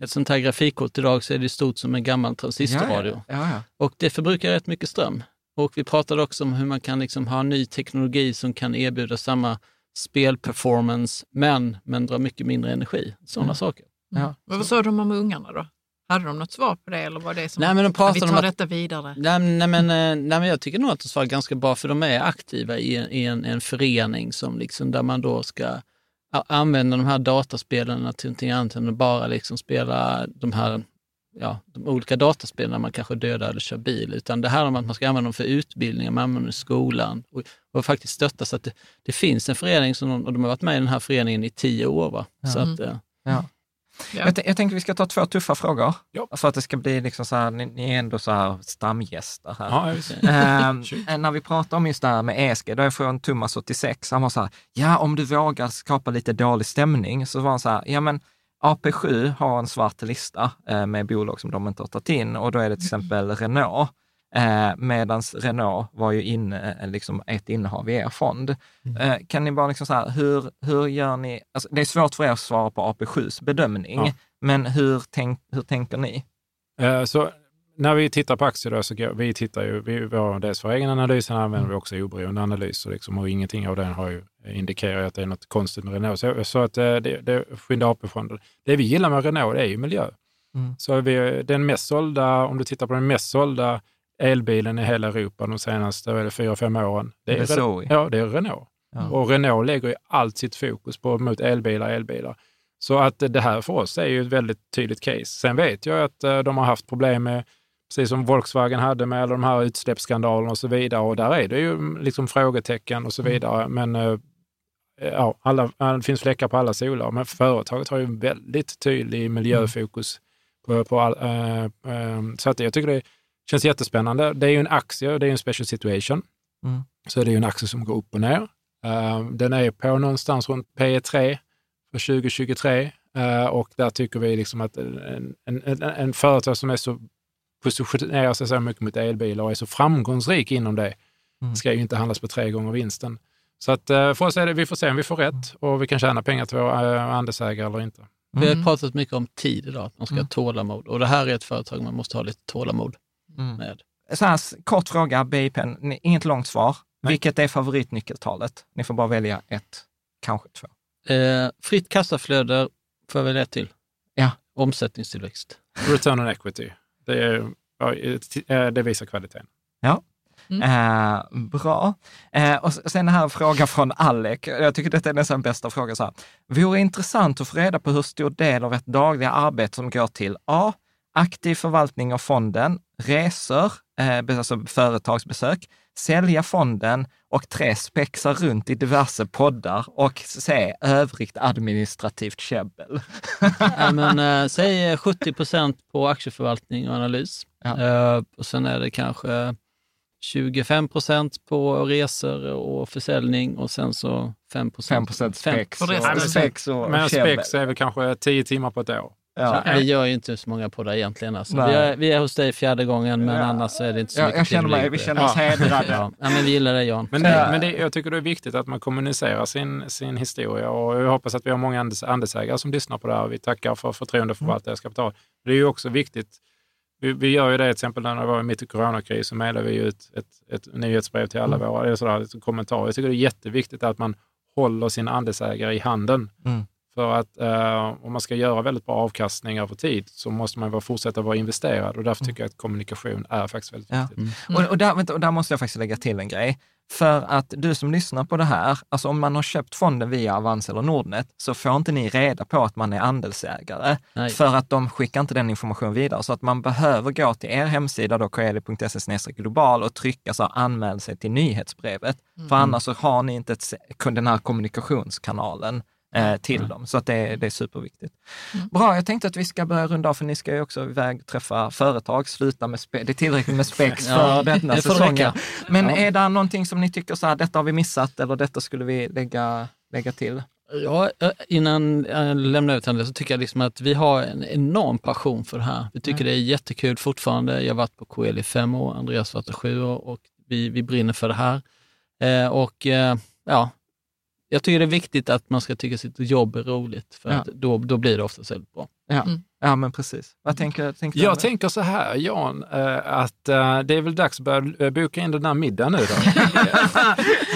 ett sånt här grafikkort idag så är det stort som en gammal transistorradio. Ja, ja. ja. Och det förbrukar rätt mycket ström. Och vi pratade också om hur man kan liksom ha ny teknologi som kan erbjuda samma spelperformance, men, men dra mycket mindre energi. Sådana Mm. saker. ja. Men vad sa de om ungarna då? Hade de något svar på det eller var det som Nej, men de "Ja, pratade vi om tar att- detta vidare? Nej, nej, men, eh, nej, men jag tycker nog att de svarar ganska bra, för de är aktiva i en, i en, en förening som liksom, där man då ska använda de här dataspelen till någonting annat än att bara liksom spela de här ja, de olika dataspelen när man kanske dödar eller kör bil, utan det här om att man ska använda dem för utbildning, man använder dem i skolan och, och faktiskt stötta så att det, det finns en förening som, och de har varit med i den här föreningen i tio år. Va? Så att, eh, Ja. Ja. Jag, jag tänker vi ska ta två tuffa frågor. Ja. För att det ska bli liksom så här, ni, ni är ändå så här stamgäster här. Ja. (laughs) Ehm, (laughs) Shoot. när vi pratar om just det här med ESG, då är från Thomas 86, han var så här, ja om du vågar skapa lite dålig stämning, så var han så här, ja men AP7 har en svart lista eh, med bolag som de inte har tagit in och då är det till exempel Renault. Eh, Medan Renault var ju inne, eh, liksom ett innehav i er fond. Eh, kan ni bara liksom så här, hur, hur gör ni? Alltså, det är svårt för er att svara på AP7s bedömning, Ja. men hur, tänk, hur tänker ni? Eh, Så när vi tittar på aktier då, så vi tittar ju, vi, vi har dels vår egen analys, sen använder vi också oberoende analyser liksom, och ingenting av den har ju indikerat att det är något konstigt med Renault. Så, så att det, det skyndar AP-fonder. Det vi gillar med Renault det är ju miljö. Mm. Så vi, den mest sålda, om du tittar på den mest sålda elbilen i hela Europa de senaste är fyra, fem åren. Det är Re- Zoe. Ja, det är Renault. Ja. Och Renault lägger ju allt sitt fokus på mot elbilar, elbilar. Så att det här för oss är ju ett väldigt tydligt case. Sen vet jag att eh, de har haft problem med, precis som Volkswagen hade med alla de här utsläppsskandalerna och så vidare. Och där är det ju liksom frågetecken och så vidare. Men eh, ja, alla, det finns fläckar på alla solar. Men företaget har ju en väldigt tydlig miljöfokus. På, på all, eh, eh, så att jag tycker det känns jättespännande. Det är ju en aktie, det är ju en special situation. Mm. Så det är ju en aktie som går upp och ner. Eh, den är på någonstans runt P 3 för 2023 eh, och där tycker vi liksom att en, en, en, en företag som är så positionerar sig så mycket mot elbilar och är så framgångsrik inom det Mm. ska ju inte handlas på tre gånger vinsten. Så att eh, för oss är det, vi får se om vi får rätt och vi kan tjäna pengar till våra andelsägare eller inte. Vi har Mm. pratat mycket om tid idag, att man ska ha tålamod. Och det här är ett företag man måste ha lite tålamod Mm. med. Så här, kort fråga, BIP, inget långt svar. Nej. Vilket är favoritnyckeltalet? Ni får bara välja ett, kanske två. Eh, fritt kassaflöde får jag välja ett till. Ja. Omsättningstillväxt. Return on equity, det, är, eh, det visar kvaliteten. Ja. Mm. Eh, bra. Eh, och sen den här frågan från Alec. Jag tycker detta är nästan bästa frågan. Så här. Vore intressant att få reda på hur stor del av ert dagliga arbete som går till A. Aktiv förvaltning av fonden, resor, eh, alltså företagsbesök, sälja fonden och tre spexa runt i diverse poddar och se övrigt administrativt käbbel. (laughs) ja, men, eh, (laughs) säg 70 procent på aktieförvaltning och analys. Ja. Eh, och sen är det kanske 25 procent på resor och försäljning och sen så 5 procent. 5 procent spex och resten- och, spex och Men spex är väl kanske tio timmar på ett år. Ja. Vi gör ju inte så många poddar egentligen. Alltså. Vi, är, vi är hos dig fjärde gången, men Ja. annars är det inte så Ja, mycket jag känner mig, vi känner oss hedrade. Ja. ja, men vi gillar dig Jan. Men, det, men det, jag tycker det är viktigt att man kommunicerar sin, sin historia och jag hoppas att vi har många andes, andelsägare som lyssnar på det här. Vi tackar för förtroende för förvalta deras kapital. Det är ju också viktigt. Vi, vi gör ju det till exempel när det var mitt i coronakris så mejlade vi ut ett, ett nyhetsbrev till alla våra eller sådär, ett kommentar. Jag tycker det är jätteviktigt att man håller sina andelsägare i handen. Mm. För att eh, om man ska göra väldigt bra avkastning över tid så måste man vara, fortsätta vara investerad och därför tycker jag att kommunikation är faktiskt väldigt Ja. viktigt. Och, och, där, vänta, och där måste jag faktiskt lägga till en grej. För att du som lyssnar på det här, alltså om man har köpt fonden via Avans eller Nordnet, så får inte ni reda på att man är andelsägare. Nej. För att de skickar inte den informationen vidare. Så att man behöver gå till er hemsida, då koeli.se global och trycka så här, anmäl sig till nyhetsbrevet. För annars så har ni inte ett, den här kommunikationskanalen eh, till dem. Så att det, det är superviktigt. Bra, jag tänkte att vi ska börja runda av, för ni ska ju också iväg träffa företag, sluta med spe, det är tillräckligt med spex Ja, för denna det säsongen. Men Ja. är det någonting som ni tycker så här, detta har vi missat eller detta skulle vi lägga, lägga till? Ja, eh, innan jag lämnar ut henne så tycker jag liksom att vi har en enorm passion för det här. Vi tycker det är jättekul fortfarande. Jag har varit på KL i fem år, Andreas har varit sju år och vi, vi brinner för det här. Eh, och eh, ja, jag tycker det är viktigt att man ska tycka sitt jobb är roligt, för Ja. att då, då blir det oftast väldigt bra. Ja, Mm. ja men precis. Vad tänker, tänker Jag tänker så här, Jan, eh, att eh, det är väl dags att börja eh, boka in den där middagen nu då.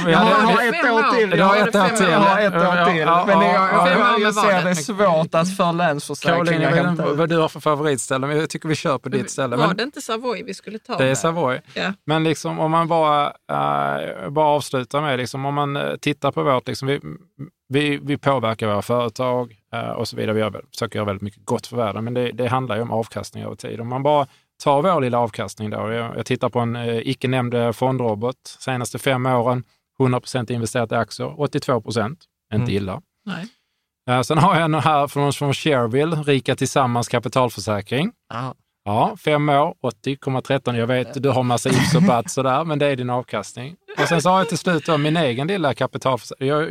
(laughs) Jag har, ett år till. Jag har ett år till. Jag har ett år till. Men ja, jag, ja, jag, ja. jag, jag ser det svårt att för vet hämta ut. vad du har för favoritställe, men jag tycker vi kör på ditt ställe. Var det inte Savoy vi skulle ta? det är? Savoy. Men liksom, om man bara, bara avslutar med, liksom, om man tittar på vårt, liksom, vi, vi, vi påverkar våra företag och så vidare. Vi gör, försöker göra väldigt mycket gott för världen, men det, det handlar ju om avkastning över tid. Om man bara tar vår lilla avkastning då. Jag, jag tittar på en eh, icke nämnd eh, fondrobot. Senaste fem åren, 100 procent investerat i aktier, 82 procent. Inte Mm. illa. Nej. Eh, sen har jag en här från, från Shareville, Rika Tillsammans kapitalförsäkring. Ja. Ja, fem år, 80,13. Jag vet, du har massa ifs och buts och där, men det är din avkastning. Och sen så har jag till slut då min egen lilla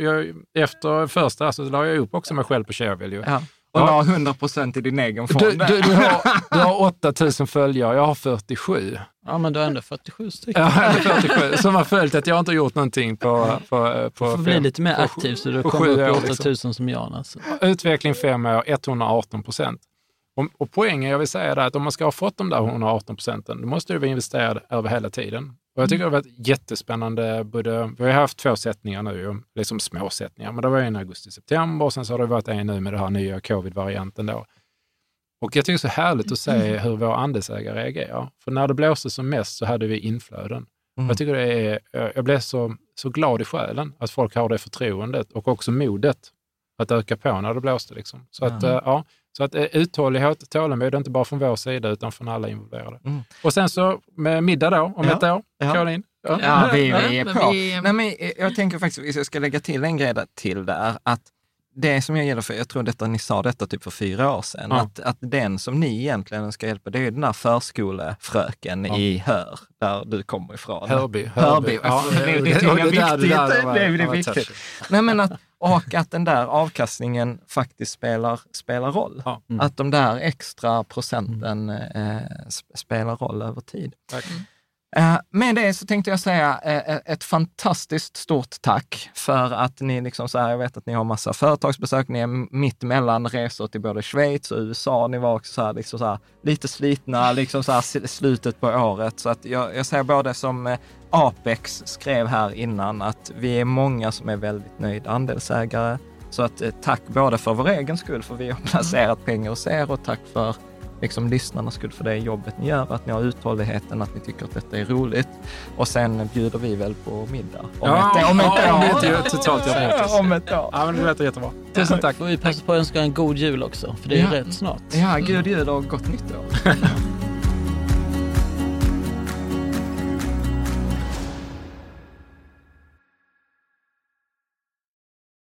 jag, efter första så la jag upp också mig själv på Shareville. Ju. Ja. och Ja. la 100 procent i din egen fond. Du, du, du, har, du har 8000 följare, jag har 47. Ja, men du har ändå 47 stycken. Ja, eller 47, som har följt att jag inte har gjort någonting på, på, på Du får bli fem- lite mer aktiv så du kommer upp i år, 8000 liksom. som Jan. Alltså. Utveckling fem år, 118 procent. Och, och poängen jag vill säga är att om man ska ha fått de där 118 procenten, då måste du vara investerad över hela tiden. Och jag tycker det har varit jättespännande. Både, vi har haft två sättningar nu, liksom små sättningar, men det var en i augusti-september och sen så har det varit en nu med den här nya covid-varianten. Då. Och jag tycker det är så härligt att se hur våra andelsägare reagerar. För när det blåste som mest så hade vi inflöden. Mm. Jag tycker det är, jag blev så, så glad i själen att folk har det förtroendet och också modet att öka på när det blåste. Liksom. Så, att, Ja. Eh, ja, så att eh, uthållighet, tålamod, inte bara från vår sida utan från alla involverade. Mm. Och sen så med middag då, om Ja. ett år, Ja. Caroline. Ja, vi, vi är på. vi- Nej, men jag tänker faktiskt, jag ska lägga till en grej där, till där, att det som jag gillar för, jag tror detta, ni sa detta typ för fyra år sedan, Ja. att, att den som ni egentligen ska hjälpa, det är den där förskolefröken Ja. i Hör, där du kommer ifrån. Hörby. Hörby. Ja, Det är det- det- det det Det var- är det var viktigt. Nej, men att, och att den där avkastningen faktiskt spelar, spelar roll. Ja. Mm. Att de där extra procenten eh, sp- spelar roll över tid. Eh, Med det så tänkte jag säga eh, ett fantastiskt stort tack för att ni liksom så här, jag vet att ni har massa företagsbesök, ni är mitt mellan resor till både Schweiz och USA, ni var också så här, liksom så här, lite slitna liksom så slutet på året. Så att jag, jag säger både som eh, Apex skrev här innan, att vi är många som är väldigt nöjda andelsägare. Så att eh, tack både för vår egen skull, för vi har placerat pengar hos er och tack för liksom lyssnarnas skull för det jobbet ni gör, att ni har uthålligheten, att ni tycker att detta är roligt. Och sen bjuder vi väl på middag. Om Ja, ett, om ett ja, år. om totalt gör bort oss. Om ett år. Ja, men det låter jättebra. Tusen tack. Får vi passa på att önska en god jul också, för det är Ja. rätt snart. Ja, god jul och gott nytt år. (laughs)